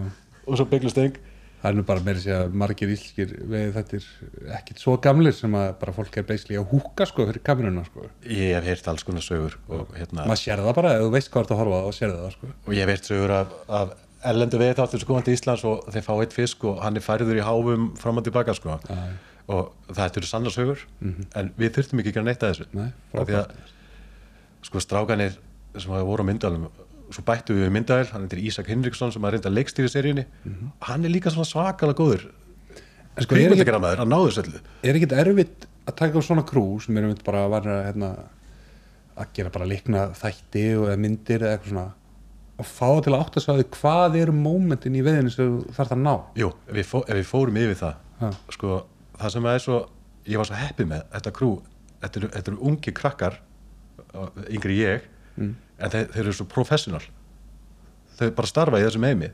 og svo bygglusteng það er nú bara að segja að margir íslskir veið þetta er ekkit svo gamlir sem að bara fólk er basically að húka sko fyrir kameruna sko. Ég hef heyrt alls konar sögur og, hérna, maður sér það bara, þú veist hvað þú ert að horfa á og sér það sko. Og ég hef heyrt sögur af, af erlendu veið þáttur sem komandi í Íslands og þeir fá eitt fisk og hann er færður í háfum fram og tilbaka sko. Já. og það eru sannar sögur en við þurftum ekki að gera neitt að þessu. Nei, að sko strákanir sem voru á myndalum svo bættu við myndal, hann heitir Ísak Hinriksson sem að reynda leikstýri seríunni. Hann er líka svona svakalega góður sko, er ekki, hann náður söllu er ekkit erfitt að taka upp svona krú sem er einmitt bara að vera hérna, að gera bara líkna þætti og eða myndir eða eitthvað svona og fá til að átta sig á því hvað eru mómentin í veðinu sem þarf að ná? Jú, ef við, fó, ef við fórum yfir það. Ha. sko, það sem er svo ég var svo heppið með, þetta krú þetta eru, þetta ungi krakkar yngri ég Mm. En þeir, þeir eru svo professional. Þau bara starfa í þessum heimi.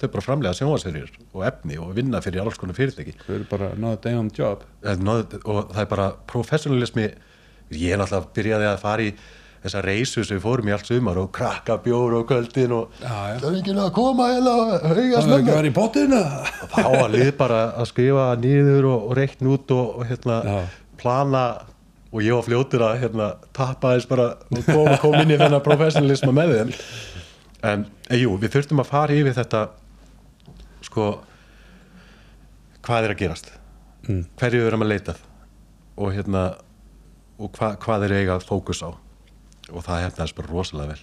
Þau bara framlega sjónvarsherjur og efni og vinna fyrir alls konar fyrirtæki. Þau eru bara náðu day on job. Það er náð- og það er bara professionalismi. Ég er náttúrulega byrjaði að fara í þessa reysu sem við fórum í allt sumar og krakka bjór og kvöldin og já. það er ekki að koma hérna og það hauga er ekki að vera í og þá var lið bara að skrifa niður og, og reikna út og, og hérna, plana og ég var fljótur að hérna, tappa þess bara og koma kom inn í þennan professionalisma með þeim. En e, jú, við þurftum að fara yfir þetta sko hvað er að gerast? Mm. hverju við erum að leitað? Og hérna og hva, hvað er eiga fókus á? Og það hefnaðist bara rosalega vel.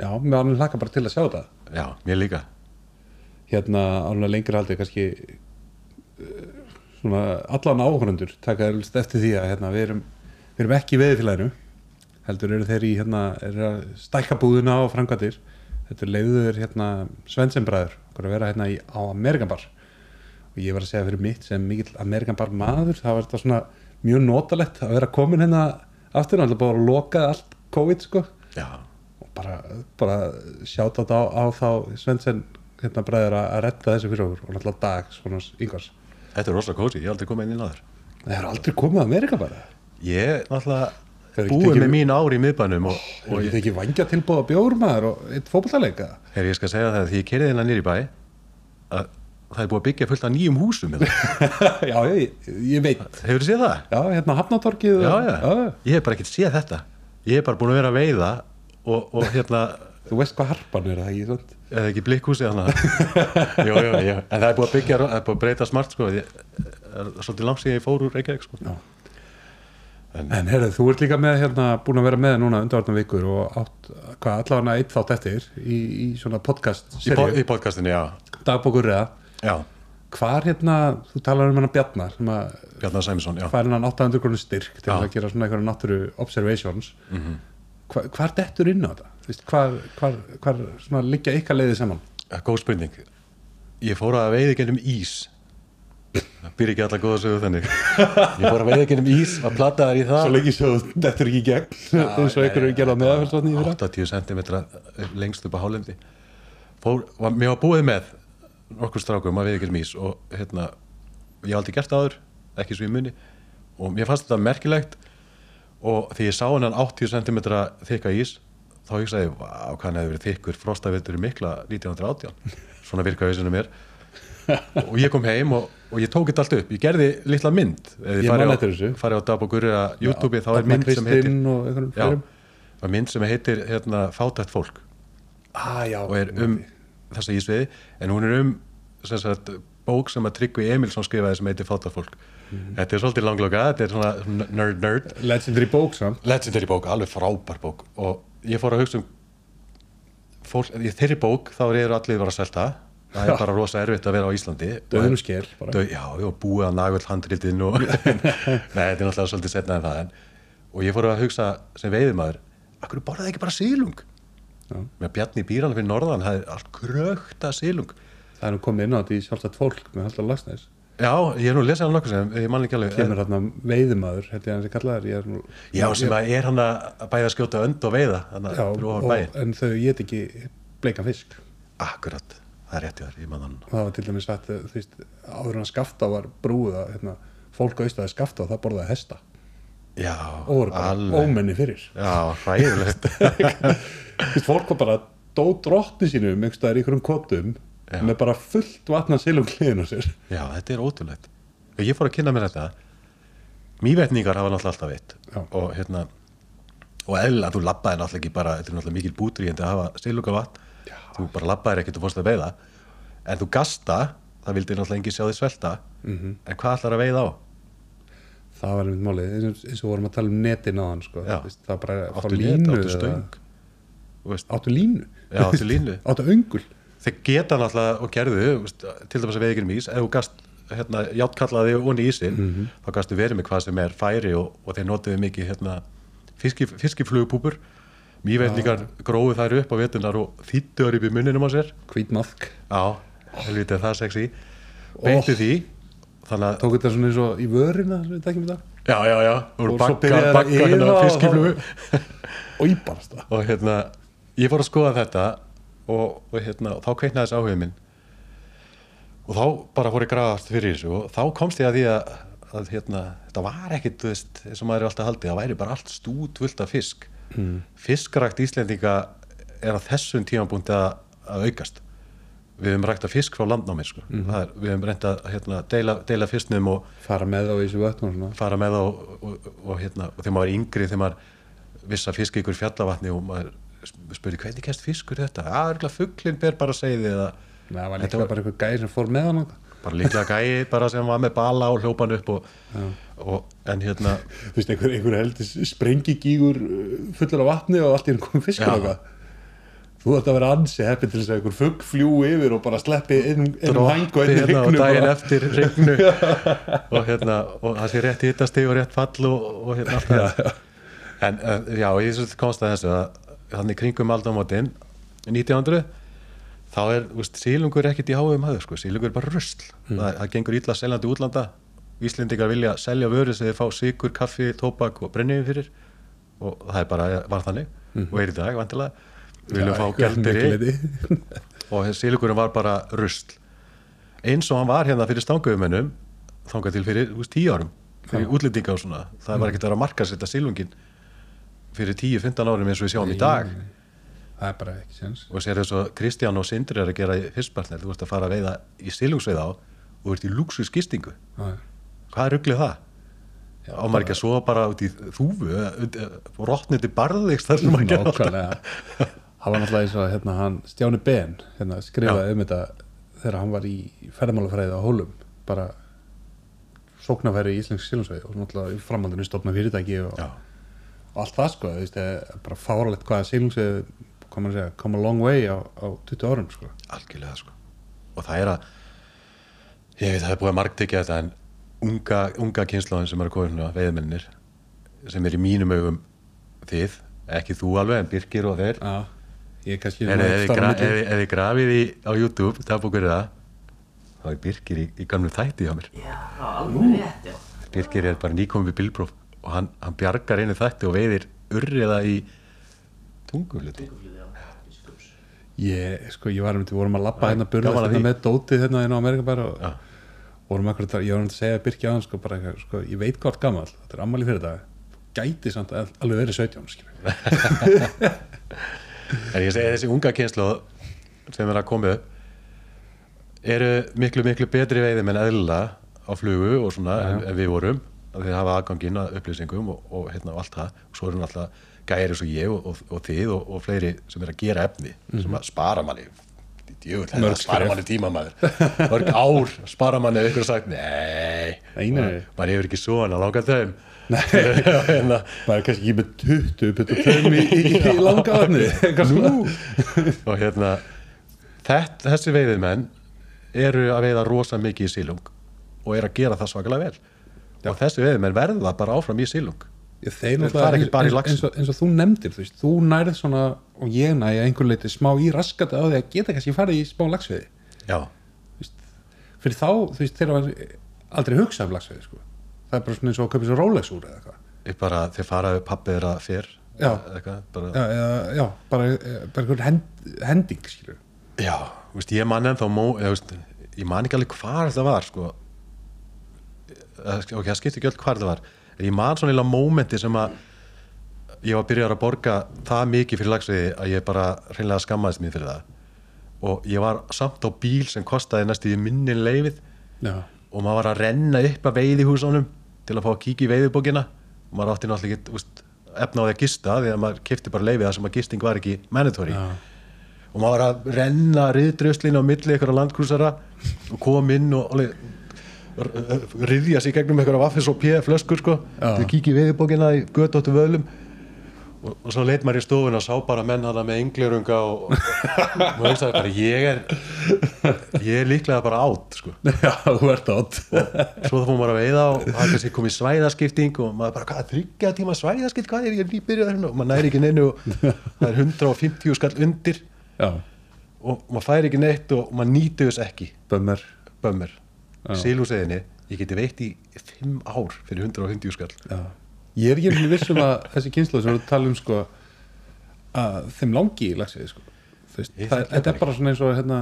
Já, mér alveg hlaka bara til að sjá þetta. Já, mér líka. Hérna alveg lengra haldið kannski eh, svona allan áhörundur taka eftir því að hérna, við, erum, við erum ekki í veðifélaginu heldur eru þeir í hérna, eru að stækka búðuna á framkvæmdir. Þetta er leiður hérna Svensenbræður að vera hérna í, á Amerikanbar og ég var að segja fyrir mitt sem mikill Amerikanbar maður það var þetta svona mjög notalegt að vera komin hérna aftur, alltaf bara að loka allt COVID sko. Já, og bara, bara sjátt á, á þá Svendsen hérna að redda þessu fyrir okkur. Og náttúrulega dag svona yngvars þetta er rosa kósi, ég hef aldrei komið inn í náður það er aldrei komið að Amerika bara. Ég náttúrulega ekki búið með mín ár í miðbænum og, og ég ég, þekki vangja tilbúða bjórmaður og eitt fótballtaleika her, ég skal segja það að því ég kerði innan nýri bæ að það er búið að byggja fullt af nýjum húsum hérna. já, ég, ég veit. Hefur þið séð það? já, hérna Hafnatorkið og- Já, já, ég hef bara ekkert séð þetta. Ég hef bara búin að vera að veiða og, og hérna þú veist hvað harpan er það ekki eða ekki jú. en það er búið að byggja það er búið að breyta smart sko ég, er svolítið langt síðan ég fór úr Reykjavík sko. Já. En- En heyrðu, þú ert líka með hérna búin að vera með núna undarvartan vikur og átt, hvað, allavega eitt þátt eftir í, í svona podcast í, po í podcastinu, já, dagbókur eða já hvar hérna, þú talar um hana Bjarnar sem að Bjarnar Sæmisson, já fær hann 800 krónur styrk til Já. að gera svona einhverja náttúru observations mm Mhm. hva, hvar dettur inn á þetta? Þú Veist, hvar, hvar, hvar liggja ykkar leiðið saman? góð spurning. Ég fór að veiða gennum ís. Það býr ekki alla góða sögu þannig. Ég fór að veiða gennum ís að plata þær í það. Lengi svo dettur ekki í gegn eins og gerða meðafelsvatni í fyrra. 80 cm lengst upp á var, mér var búið með nokkur strákum að veiða gennum ís og hérna, ég hef aldrei gert það áður ekki svo í muni. Og mér fannst þetta merkilegt. Og því ég sá hennan 80 cm þykka ís þá hugsaði ég, vá, hvað hann hefði verið þykkur frostavetur í mikla 1918 svona virkaði þessinu mér. Og ég kom heim og, og ég tók þetta allt upp. Ég gerði litla mynd. Ef Ég man á, Dab og Gurri að YouTube þá er mynd sem heitir já, mynd sem heitir hérna, fátætt fólk. Ah, já, og er um þessa ísviði. En hún er um sem sagt, bók sem að Tryggvi Emilsson skrifaði sem heitir fátætt fólk. Mhm. þetta er svolítið langloka, þetta er svona nerd nerd. Legendary bók samt. Legendary bók, alveg frábær bók. Og ég fór að hugsa um fólk, í þeirri bók þá eru allir að vera að selta það er Já. bara rosa erfitt að vera á Íslandi. Skel bara. Dau, já, já, búið að nagull handritin og nei, þetta er náttúrulega svolítið setna en það en, og ég fór að hugsa sem veiðimaður akkur borðaði ekki bara sílung Já. með Bjarni Bíran fyrir norðan það er allt krökta sílung það er nú komið inn á þetta í sjálfstætt fólk með Halldór Lagsnes já, ég er nú lesið hann nokkuð sem ég man ekki alveg kemur hérna veiðimaður held ég að hann sé kallaður nú já, sem að er hann að bæða að skjóta önd og veiða já, að og, en þau get ekki bleikan fisk. Akkurat, það er rétt í þar, ég man hann. Það var til dæmis sagt þú veist, áður en skafta var brúið að hérna, fólk austaði skafta og það borðaði hesta. Já, og voru bara alveg. ómenni fyrir. Já, hræðilegt. Þú veist, fólk var bara dó drottni sínum einhvers staðar í einhverjum kotum Já. með bara fullt vatna á sér Já, þetta er ótrúlegt. Og ég fór að kynna mér þetta. Mývetningar hafa náttúrulega alltaf veitt. Og hérna, og eðlilega, þú labbaði náttúrulega ekki bara, þetta er náttúrulega mikil bútur í en það hafa stiluga vatn. Þú bara labbaðir ekkert og fórst að veiða. En þú gasta, það vildi náttúrulega engi sjá því svelta. Mhm. En hvað ætlar að veiða á? það var einmitt málið, eins og- vorum að tala um netin á hann sko. Þú það bara fá línu. Þú áttu línu Þeir geta náttúrulega og gerðu, til dæmis að veiða ekki um ís, ef þú gast hérna, játkallaði onni ísinn, Mhm. þá gastu verið með hvað sem er færi og, og þeir notuðu mikið hérna, fiski, fiskiflugupúpur. Mýveitningar gróðu þær upp á vetunar og þýttu þær upp í munninum á sér. Hvít maðk. Já, helvítið er það sexy beittu því þannig að, tók þetta svona eins og í vörina sem við tekjum þetta já, já, já og Og bakka, bakka hérna og fiskiflugu. Og íbarast það. Og hérna, ég fór að skoða þetta og, og hérna, þá kveiknaði þessi áhugum minn. Og þá bara fór ég grafast fyrir þessu og þá komst ég að því að, að hérna, þetta var ekkit, þú veist, eins og maður er alltaf haldið, það væri bara allt stútvöld af fisk. Mm. fiskrakt Íslendinga er á þessum tímabúndi að, að aukast. Við höfum rægt að fisk frá landnámi sko. er, við höfum reynd að hérna, deila, deila fisknum og fara með á þessu vötn og svona. fara með þá og, og, og, hérna, og þegar maður er yngri þegar maður viss að fiska ykkur fjallavatni og maður spurði hvernig kæst fiskur þetta? Að örgulega fugglinn ber bara segði eða Nei, það var líklega bara einhver gæði sem fór með hann bara líklega gæi bara sem var með bala og hljópan upp og, og en hérna þú veist, einhver, einhver heldur sprengigígur uh, fullur af vatni og allt í enn komið fiskur okkar þú ætti að vera ansi heppið til þess að einhver fugg fljúi yfir og bara sleppi inn, um hæng og inn hérna og daginn bara. eftir regnu og hérna og það sé rétt hittasti og rétt fall og, og hérna allt það. En já, ég komst að þessu að þannig kringum aldamótin 1900 þá er, veist, sílungur ekkit í háum höfðu, sko, sílungur er bara rusl. Það, það gengur illa seljandi útlanda. Íslendingar vilja selja vöru sem þeir fá sigur, kaffi, tóbak og brenniðin fyrir. Og það er bara, var þannig. Og er í dag, vantilega við viljum fá einhver gældiri leyti. og sílugurinn var bara rusl. Eins og hann var hérna fyrir stanguðumennum þangað til fyrir tíu árum fyrir útlendinga og svona. Það var ekkert að vera að marka setja sílungin fyrir 10-15 árum eins og við sjáum í dag. það er bara ekki sens og sér þess að Kristján og Sindri er að gera í fyrstbarnir, þú ert að fara að veiða í sílungsveið á og þú ert í luxusgistingu Já, hvað rugglið það? já, á maður ekki að sofa bara út í þúfu og rotniti barðist þar sem maður gera alltaf hann var náttúrulega eins og hérna, hann, Stjáni Ben hérna, skrifaði um þetta þegar hann var í ferðmálafræði á Hólum bara sóknarfæri í Íslensk sílungsveið og náttúrulega framhaldinu stofna fyrirtæki og, Já, allt það sko, þú veist, það er bara fáralegt hvað sílungsveið, hvað maður segja, come a long way á, á 20 árum sko. Algjörlega sko. Og það er að ég veit það er búið að margtekja þetta en unga, unga kynnslóðin sem er að koma hérna veiðmennir sem er í mínum augum þið, ekki þú alveg en Birgir og þeir. Já, ég er kannski en ef þið á grafið í á YouTube, dagbúkur það þá er Birgir í, í gamlu þætti hjá mér. Já, alveg rétt, já. Birgir er bara nýkomið við bílpróf og hann, hann bjargar einu þætti og veiðir urriða í. Biskups. Ég, sko, ég var um til, vorum að labba Já, hérna burðast að hérna með dótið hérna á Amerika bara og Já. vorum akkurat, að- ég var um til að segja Birki aðeins sko, bara, eitthvað, sko, ég veit hvort gammal þetta er ammali fyrir dag gæti samt al- alveg verið 17 skilur. En ég segi þessi unga kynslu sem er að koma upp eru miklu miklu betri veiðum en eðlilega á flugu og svona en, en við vorum að þeir hafa aðganginn að upplýsingum og, og, hérna, og allt það. Og svo eru náttúrulega gæri eins og ég og, og, og þið og, og fleiri sem er að gera efni sem að spara manni. Mörg það spara manni tíma maður mörg ár spara manni ef ykkur sagt nei, maður hefur ekki svona langar þeim. Hérna, maður er kannski ekki með 20 puttu töm í, í, í langaðarni og hérna þett, þessi veiðimenn eru að veiða rosa mikið í sílung og eru að gera það svakalega vel og þessi veiðimenn verða bara áfram í sílung Það er ekki bara í laxi. eins, eins og þú nefndir þú, veist, þú nærið svona og ég næði að einhver leiti smá í raskat að geta kannski farið í smá lagsveiði já, fyrir þá, þú veist, þeir var aldrei hugsað um lagsveiði sko. það er bara svona eins og að köpa svo Rolex úr eða eitthvað bara þeir fara við pappið þeirra fyrr Já. bara, já, já, já, bara, bara einhver hend, hending skilur já, veist, ég man ennþá mó, ég, man ekki alveg hvar þetta var sko Eh, ok, það skipti ekki öll hvar þetta var en ég man svona eila mómenti sem að ég var að byrja að borga það mikið fyrir lagsveiði að ég bara hreinlega skammaðist mér fyrir það. Og ég var samt á bíl sem kostaði næstu í minni leifið já, og maður var að renna upp að veiðihúsunum til að fá að kíkja í veiðibókina. Og maður átti náttúrulega ekki úst, efna á því að gista því að maður kefti bara leifið það sem að gisting var ekki mandatory. Já, og maður var að renna riðdröslin á milli ykkur landkrúsara og kom inn og alveg riðja sig gegnum af Vaffis og P flöskur sko, að kíkja í veiðibókina í göttóttu vöðlum og, og svo leit maður í stofun og sá bara menn hana með englirunga og, og, og hugsaði bara ég er ég er líklega bara átt sko. Já, þú ert átt. Svo það fór maður að veiða og það kannski komið svæðaskipting og maður bara, hvað, þryggja tíma svæðaskipt? Hvað er ég nýbyrjað hérna? Og maður næri ekki neinu og það er 150 skall undir já, og maður fær ekki neitt og maður nýtu þess ekki. Bömmar bömmir, Já. sílúseginni ég geti veitt í 5 ár fyrir 150 skall. Já. ég er ekki einhvern vissum að þessi kynslu sem við tala um sko að þeim langi í lagsveiði sko. Þetta er bara svona eins og hérna,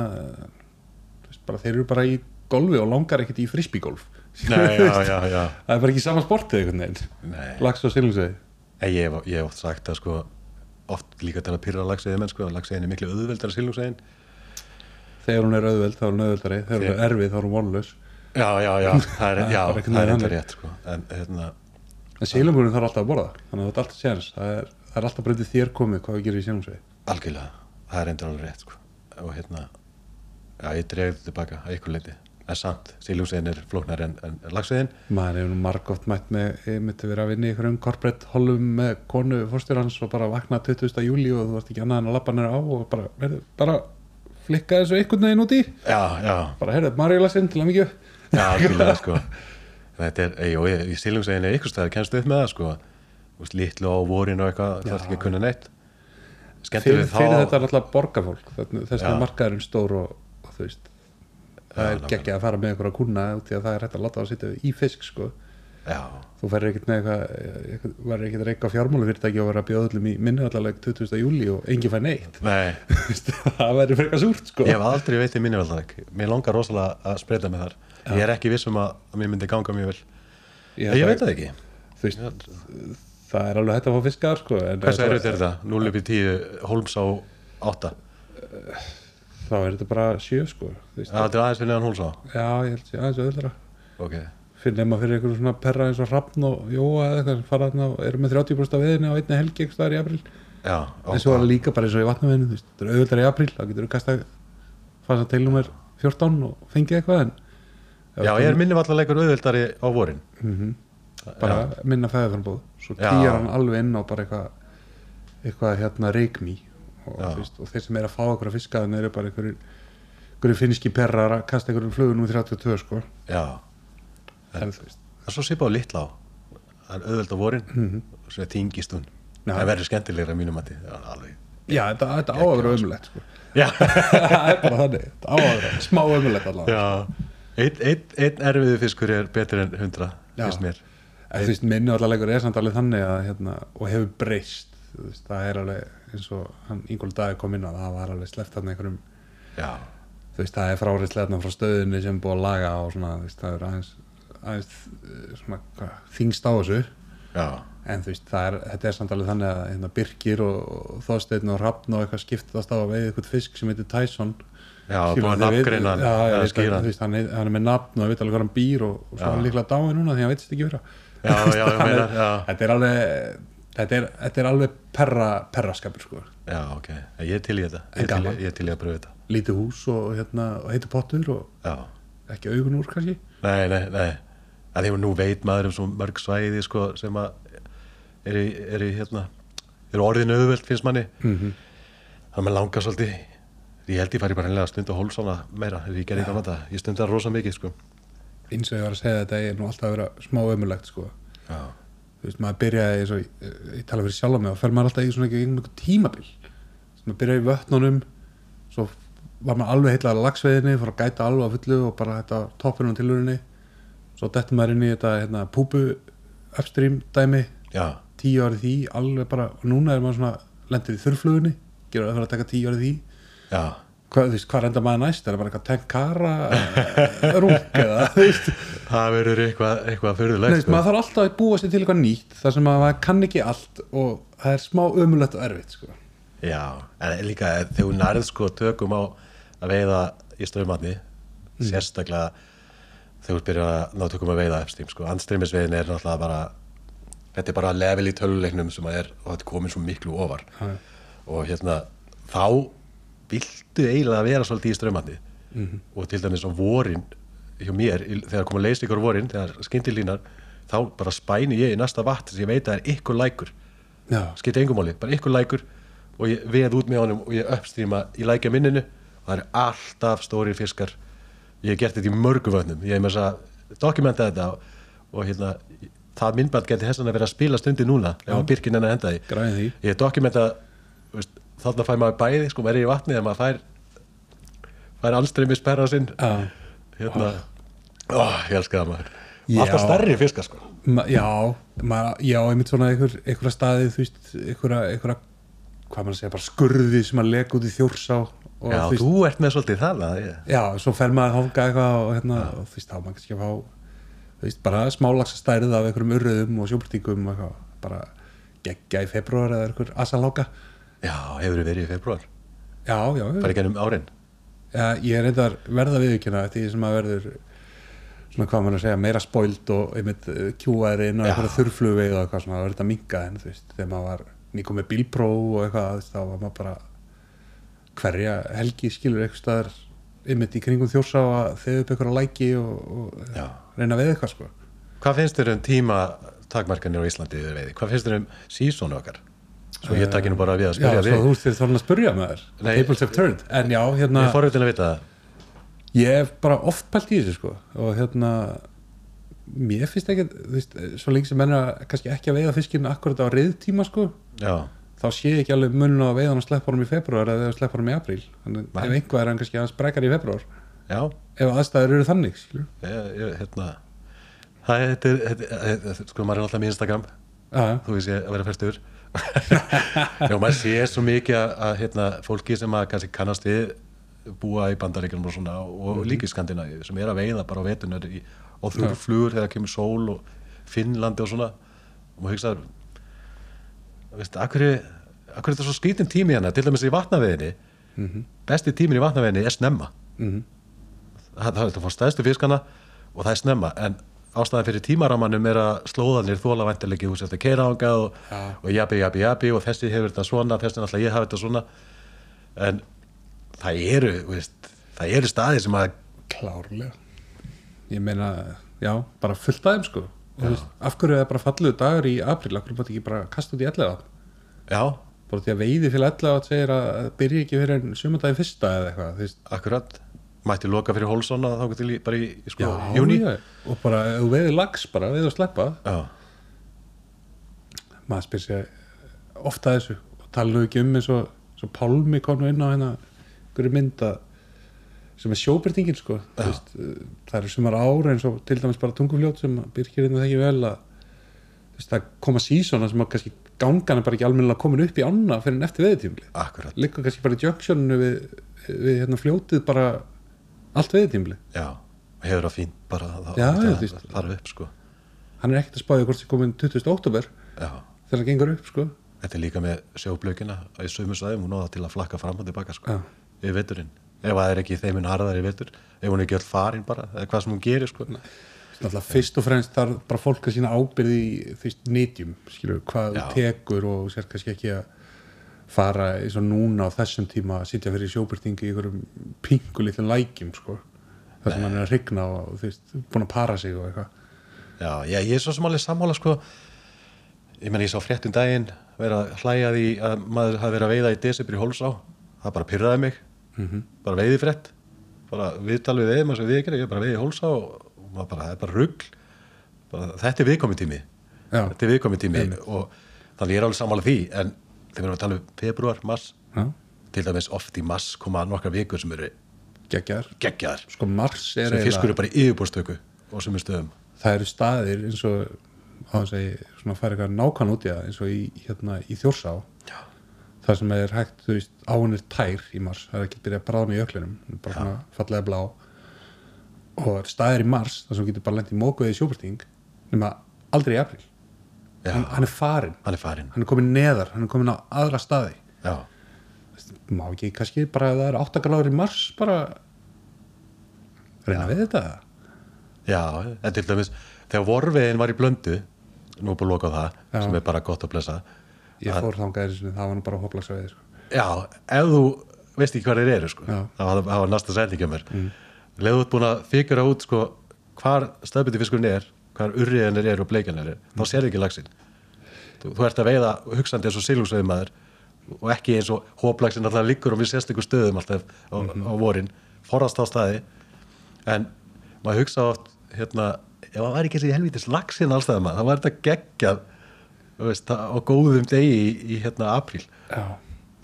veist, bara, þeir eru bara í golfi og langar ekkert í já það er bara ekki sama sportið einhvern veginn. Lags og silungsveiði En ég hef, oft sagt að sko oft líka til að pyrra lagsegiði menn sko að lagsegiðin er miklu auðveldar að sílúsegin þegar hún er auðveld þá er hún auðveldari. Þegar hún er erfið þá er hún vonlaus Já, já, já, það er, Það er já, bara einhvern það er enda rétt sko. En hérna, en silungurinn þarf alltaf að borða þannig að þetta er alltaf séðans það er, það er alltaf breytið þér komið hvað við gerum í silungsveiði. Algjörlega það er enda alveg rétt sko. Og hérna, já, ég dreif þetta tilbaka að ykkur leiti en samt, sílúsegin er flóknar en, en lagsegiðin maður hefur nú margótt mætt með ég myndi vera að vinna í einhverjum corporate holum með konu fórstjórans og bara vakna 20. júli og þú varst ekki annað en að bara, heyrðu, heyrðu, Marjulasinn til að mikið Já, algjörlega sko. Þetta er, ei, og í sílungsveginu ykkur staðar kennst upp með það sko. Litlu á vorin og eitthvað það er ekki að kunna neitt. Fyrir, fyrir þetta er alltaf borgarfólk þess að markaðurinn stór og, og þú veist það er geggja að fara með einhverja kuna út í að það er hægt að láta að sitja í fisk sko já, þú verður ekkert með eitthvað, verður ekkert að reyka á fjármálufyrirtæki og verður að bjóða öllum í minnivallaleg 20. júli og enginn fær neitt? Nei. Það verður frekar súrt sko. Ég hef aldrei veit í minnivaldaræk mér langar rosalega að spreita mig þar. Ég er ekki viss um að, að mér myndi ganga mjög vel. Ég ég, held veit að- það ekki. Þú veist, það er alveg hægt að fá fiskar sko hversu það- erfitt er þetta? 0 upp í 10, Holmes á 8 þá er þetta bara sjö sko þú veist, já, þetta er aðeins fyrir neðan Holmes á. Já, ég held ok, fyrir nema fyrir einhverjum svona perra eins og Hrafn og Jóa eða eitthvað sem fara þarna og eru með 30% af veðinni á einni helgi einhvers staðar í april já, en svo er það líka bara eins og í vatnaveðinu þetta er auðvöldra í april, þá getur þú kasta til nummer 14 og fengið eitthvað en já, ég er minnivaldarækur auðvöldari á vorin. Mm bara minna fæðaframbóð svo Já. kýjar hann alveg inn á bara eitthvað eitthvað hérna reikmi og, Já. og þeir sem er að fá okkur að fiska þeim eru bara einhverjir finski perrar að kasta einhverjum flugunum í 32 sko. Já, en það er svo sipað á litla á. Það er auðvöld á vorin Mhm. og svo er þingist hún. Það verður skemmtilegra að mínum já, alveg já, þetta, þetta á að vera ömulegt sko. Það er bara þannig, þetta á að vera smá ömulegt allavega já. Einn ein, ein erfiðu fiskur er betur en hundra finnst mér. Þú veist, minni allavega er samt alveg þannig að hérna, og hefur breyst. Veist, það er alveg eins og hann Ingól Dagi kom inn á það var alveg sleppt þarna einhverjum já, þú veist, það er fráriðslega frá stöðunni sem búið að laga og svona, veist, það er aðeins, aðeins eh, þingst á þessu. Já, en þú veist, er, þetta er samt alveg þannig að hérna, Birkir og, Þorsteinn og Hrafn og eitthvað skiptast á að veiða eitthvað fisk sem heitir Tyson. Já, það þú veist, hann, er, með nafn og veit alveg hvað hann býr og, og svo er hann líklega dáið núna því hann veitst ekki vera. Já, já, ég meina, þetta er alveg þetta er, þetta er alveg perra, perraskapur sko. já, ok. Ég er til í þetta, ég er til, til í að pröfa þetta. Lítið hús og, hérna, og heitur pottur og já, ekki augun úr kannski? Nei, nei, nei að því að nú veit maður um svo mörg svæði sko, sem að er í, er hérna, er orðin auðvöld finnst manni mm -hmm. það með langar svolítið ég held ég fari bara hennilega að stunda hólsana meira ef ég gerði á þetta, ég stundi það rosa mikið sko. eins og ég var að segja þetta er nú alltaf að vera smá ömulegt sko. þú veist, maður byrjaði og ég, ég tala fyrir sjálf mig og fer maður alltaf í svona einhvern tímabil maður byrjaði í vötnunum svo var maður alveg heitlega að lagsveiðinni fór að gæta alveg á fullu og bara þetta toppinum tilhörinni svo dettur maður inn í þetta hérna, púpu upstream dæmi. Já, tíu árið því, alveg bara og núna er maður svona, lendir í þurrflugunni gerur það fyrir að taka tíu árið því. Já. Hvað, þú veist, hvað reyndar maður næst? Er það bara eitthvað tenkara rúk eða, þú veist? Það verður eitthvað, eitthvað fyrirlegt veist, maður þarf alltaf að búa sér til eitthvað nýtt þar sem að maður kann ekki allt og það er smá ömulegt og erfitt sko. Já, en líka þegar nærð sko tökum á að veiða í strömmatni sérstaklega þegar þú byrjar að ná tökum að veiða efstým sko, andstreymisveiðin er náttúrulega bara þetta er bara level í töluleiknum sem að er og þetta komin svo miklu ofar. Já. og hérna þá viltu eiginlega vera svolítið í strömmatni og til dæmis á vorin hjá mér, þegar koma leist ykkur vorin þegar skindilínar, þá bara spæni ég í næsta vatn sem ég veit að er ykkur lækur. Já, skipti engum máli, bara ykkur lækur og ég veð út með honum og ég uppstríma í lækja minninu. Og það er alltaf stórir fiskar ég hef gert þetta í mörgum vötnum. Ég hef með þess að dokumenta þetta og, og hérna, það myndband geti hessan að vera að spila stundi núna ef að Birkin enn að henda því. Græði því. Ég hef dokumenta veist, þarna fær maður bæði, sko, verið í vatni þegar maður fær fær allstreymis perra sinn. Já, hérna, ó, ég elska það maður. Já. alltaf stærri fiskar sko. Ma, já, maður, já, einmitt svona einhver, einhverja staði, þú veist, einhverja, hvað maður að segja, bara skurði sem að leka út í þjórsá já, veist, þú ert með svolítið það að ég já, svo fer maður að hanga eitthvað og hérna, og þú veist, þá maður kannski að fá, þú veist, bara smálagsa stærð af einhverjum urriðum og eitthvað, bara geggja í februar eða einhver asaláka. Já, hefur verið í februar Já, já, bara ekki ennum árin Já, ég er reyndar verða eftir því sem að verður svona hvað maður að segja, meira spoilt og einmitt eh, kjúaðir inn og Já. eitthvað þurrflugveið og eitthvað svona, það verður þetta minka en þú veist, þegar maður var nýkom með bílpróf og eitthvað, þú þá var maður bara hverja helgi skilur eitthvað staðar einmitt í kringum þjórsá að þegar upp eitthvað læki og, og Já. reyna við eitthvað sko Hvað finnst þér um tíma takmarkanir á Íslandi yfir veiði? Hvað finnst þér um sísónu okkar? Svo ég takki nú bara við að Já, spyrja svo þig þú veist þér þannig að spurja með þér. Tables have turned, en já, hérna Ég er forvitin að vita það ég hef bara oft pælt í þessu sko og hérna mér finnst ekki, þú veist, svo lengi sem menn að- kannski ekki að veiða fiskinn akkurat á reyðtíma sko, Já, þá sé ég ekki alveg munun á að veiða hann að sleppa honum í februar eða sleppa honum í apríl. Þannig Nei. ef einhvað er hann kannski að sprekar í februar já. Ef aðstæður eru þannig skilur. ég, ég, hérna, það er, þetta er, þetta er, þetta sko, maður er alltaf með Instagram. Já, þú veist ég að vera færstur já, maður sé svo mikið að, að hérna, fólki sem að kannski kannast við búa í bandaríkjum og svona og líka í Skandinavíu sem er að veiða bara á vetunar í, og þurrflugur þegar kemur sól og Finnlandi og svona. Og maður hugsa veist, akkur er, þetta svo skrítin tími hérna? Til dæmis í vatnaveginni besti tímin í vatnaveginni er snemma. Mhm. það, það, það fór stæðstu fiskana og það er snemma en ástæðan fyrir tímaramanum er að slóðanir þóla væntilegi þú sért að keira ángað og, og jabi, jabi, jabi og þessi hefur þetta svona, þessi náttúrulega ég hafi þetta svona. En það eru þú veist, það eru staði sem að klárlega Ég meina, já, bara fullt aðeim sko. Og þú veist, af hverju er það bara falluðu dagur í apríl? Af hverju mátt ekki bara kasta út í 11 já, bara því að veiði fyrir 11 segir að það byrja ekki fyrir en sumandaginn fyrsta eða eitthvað þú veist, akkurat. Mætti loka fyrir Holson að þá til í, bara í, sko, júni já, og bara þú veiði lags bara, veiði að sleppa. Já, maður spyr sér ofta þessu og tala nú ekki um eins og Pálmi kom nú inn á hérna einhverju mynd að sem er sjóbyrtingin sko. Veist, uh, það eru sumar ára eins og til dæmis bara tungufljót sem byrkir inn það ekki vel að veist, það koma sísona sem að kannski gangan er bara ekki almennilega komin upp í ána fyrir en eftir veðitímli liggur kannski bara í junctioninu við, við hérna fljótið bara allt veðitímli já, hefur það fínt bara það, það, það fara upp sko. Hann er ekkert að spáði hvort sem komin 20. oktober já, þegar það gengur upp sko. Þetta er líka með sjóblökina í sömu svæðum, hún náða til að flakka fram og tilbaka sko, Já. yfir veturinn ef það er ekki þeim hún harðar í vetur. Ef hún er ekki öll farin bara, eða hvað sem hún gerir sko. Náttúrulega fyrst og fremst þarf bara fólk að sína ábyrði í veist nýtjum, skilur, hvað Já. tekur og sér kannski ekki að fara eins og núna á þessum tíma að sitja fyrir sjóbyrtingi í einhverjum pingu lækjum, sko. Það sem hann er að hrygna og veist, búin að para sig og eitthvað. Já, já, ég er svo sem alveg sammála sko. Ég menn ég sá fréttum daginn vera að hlæja því að maður hafi verið að veiða í desibri í Hólsá. Það bara pyrraði mig -hmm. bara veiði frétt. Bara viðtal við veiðum eins og við ekki, ég bara veiði í Hólsá og maður bara, það er bara bara, þetta er viðkomi tími. Já. þetta er viðkomi tími og þannig ég er alveg sammála því en þegar við erum að tala um februar, mars Já, til dæmis oft í mars koma nokkra vikur sem eru geggjar Sko Mars er sem fiskur eiginlega er bara í yfirbúrstöku og sem er stöðum. Það eru staðir eins og að ég svona færi eitthvað nákvæm út í það eins og í, hérna, í Þjórsá Já. það sem er hægt, þú veist, áin er tær í mars, það er ekki byrjað að jöklinum. Hún er bara svona fallega blá. Og staðir í mars þar sem getur bara lent í mókuði í sjóparting nema aldrei í april Já. hann, hann er farin, hann er farinn. Hann er komin neðar hann er komin á aðra staði. Já, má ekki kannski bara ef það er 8 gráður í mars bara reyna við þetta? Já, en til dæmis þegar vorvegin var í blöndu nú er búin að loka á það, Já. sem er bara gott að blessa ég fór þangað einu sinni, það var nú bara hoplagsvæði sko. Já, ef þú veist ekki hvað þeir eru sko. Það var, næsta á mér. Mm. leðu út búin að figura út sko, hvar stöðbytti fiskurinn er hvar urriðinir eru og bleikinir er þá sér ekki laxinn. Þú, þú ert að veiða hugsandi eins og silungsveiðmaður og ekki eins og hóplagsin alltaf liggur og við sést ykkur stöðum alltaf á, á vorin, forðast á staði. En maður hugsa oft hérna, ef það væri ekki þessi helvítis laxinn allstæðum maður, þá var þetta geggjað veist, á góðum degi í, í hérna apríl. Já.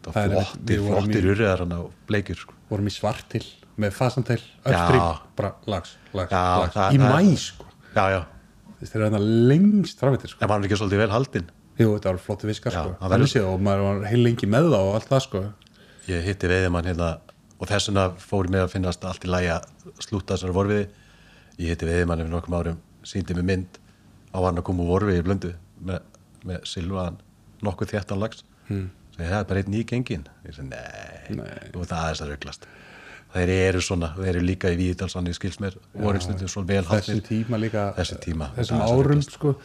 Það er var flottir, við flottir urriðar hann á bleikjur sko. vorum í svartil með fasantel Já. upstream, bara lags, lags, Já, lags. það- í mæ sko. Þetta er þarna lengst framveitir sko. En var hann ekki svolítið vel haldinn? Jú, þetta var flotti viskar sko. verður- séð, og maður var heil lengi með það og allt það sko. Ég hitti veiðimann hérna og þess vegna fór mér að finnast allt í lægi að slúta þessari vorfiði ég hitti veiðimann yfir nokkrum árum síndi mig mynd á hann að koma úr vorfiði í blöndu með, með silvaðan nokkuð þéttan lags hmm. það er bara einn ný gengin nei, Nei. veit það aðeins að rauglast þeir eru svona, þeir eru líka í Víðdalsann í skilsmér og voru stundum svo vel þessum tíma líka Þessum tíma, þessum er árum sko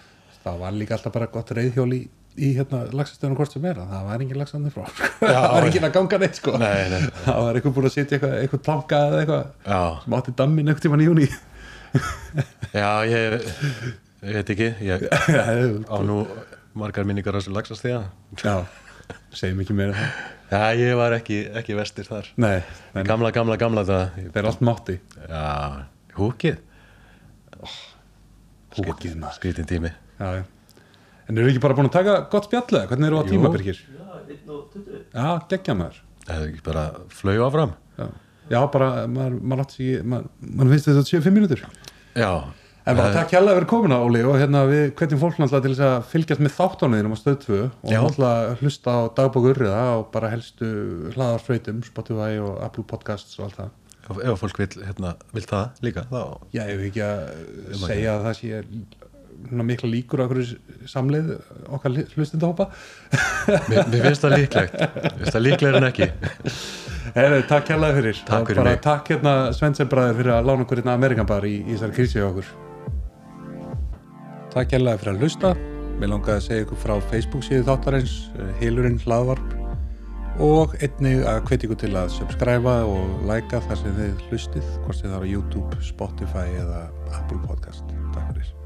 það var líka alltaf bara gott reyðhjól í, í hérna lagsastöðunum hvort sem er það var engin lagsandi frá. Sko. það var engin að ganga neitt sko. Nei, nei. það var eitthvað búin að setja eitthvað, eitthvað planka eða eitthvað. Já, sem átti dammin einhvern tímann í júni já, ég, ég veit ekki ég á nú margar minningar á þessu lagsast því já, segjum ekki meira um það. Já, ég var ekki, ekki vestir þar. Nei, nei, Gamla, gamla, gamla það. Það er allt mátti. Já, húkið. Húkið, maður. Skrítin tími. Já, já. en eru ekki bara búin að taka gott spjallið hvernig eru á Jú. tíma Birgir Já, 1 og 20 já, geggja maður. Það er ekki bara flög áfram. Já, já bara, maður, maður, maður, maður finnst þetta 7-5 mínútur. Já, En bara takk hérlega fyrir komuna Óli og hérna við hvetjum fólk náttúrulega til þess að fylgjast með þáttánuðinum á stöð 2 og náttúrulega hlusta á dagbókurriða og bara helstu hlaðarsveitum Spotify og Apple Podcasts og allt það. Ef, ef fólk vil, hérna, vil það líka þá, Já, ég hef ekki að segja að það sé mikla líkur á okkur samleið okkar hlustendahópa. Mér, mér finnst það líklegt. Mér finnst það líklegir en ekki. Heri, Takk hérlega fyrir. Takk fyrir mig. Takk hérna Svensson bræður fyrir að lána okkur hérna í, í þessari krísi okkur Takk hérlega fyrir að hlusta. Mér langaði að segja ykkur frá Facebook síðu þáttarins eh, Hilurinn hlaðvarp. Og einnig að hvetja ykkur til að subscriba og læka þar sem þið hlustið hvort sem það er á YouTube, Spotify eða Apple Podcast. Takk fyrir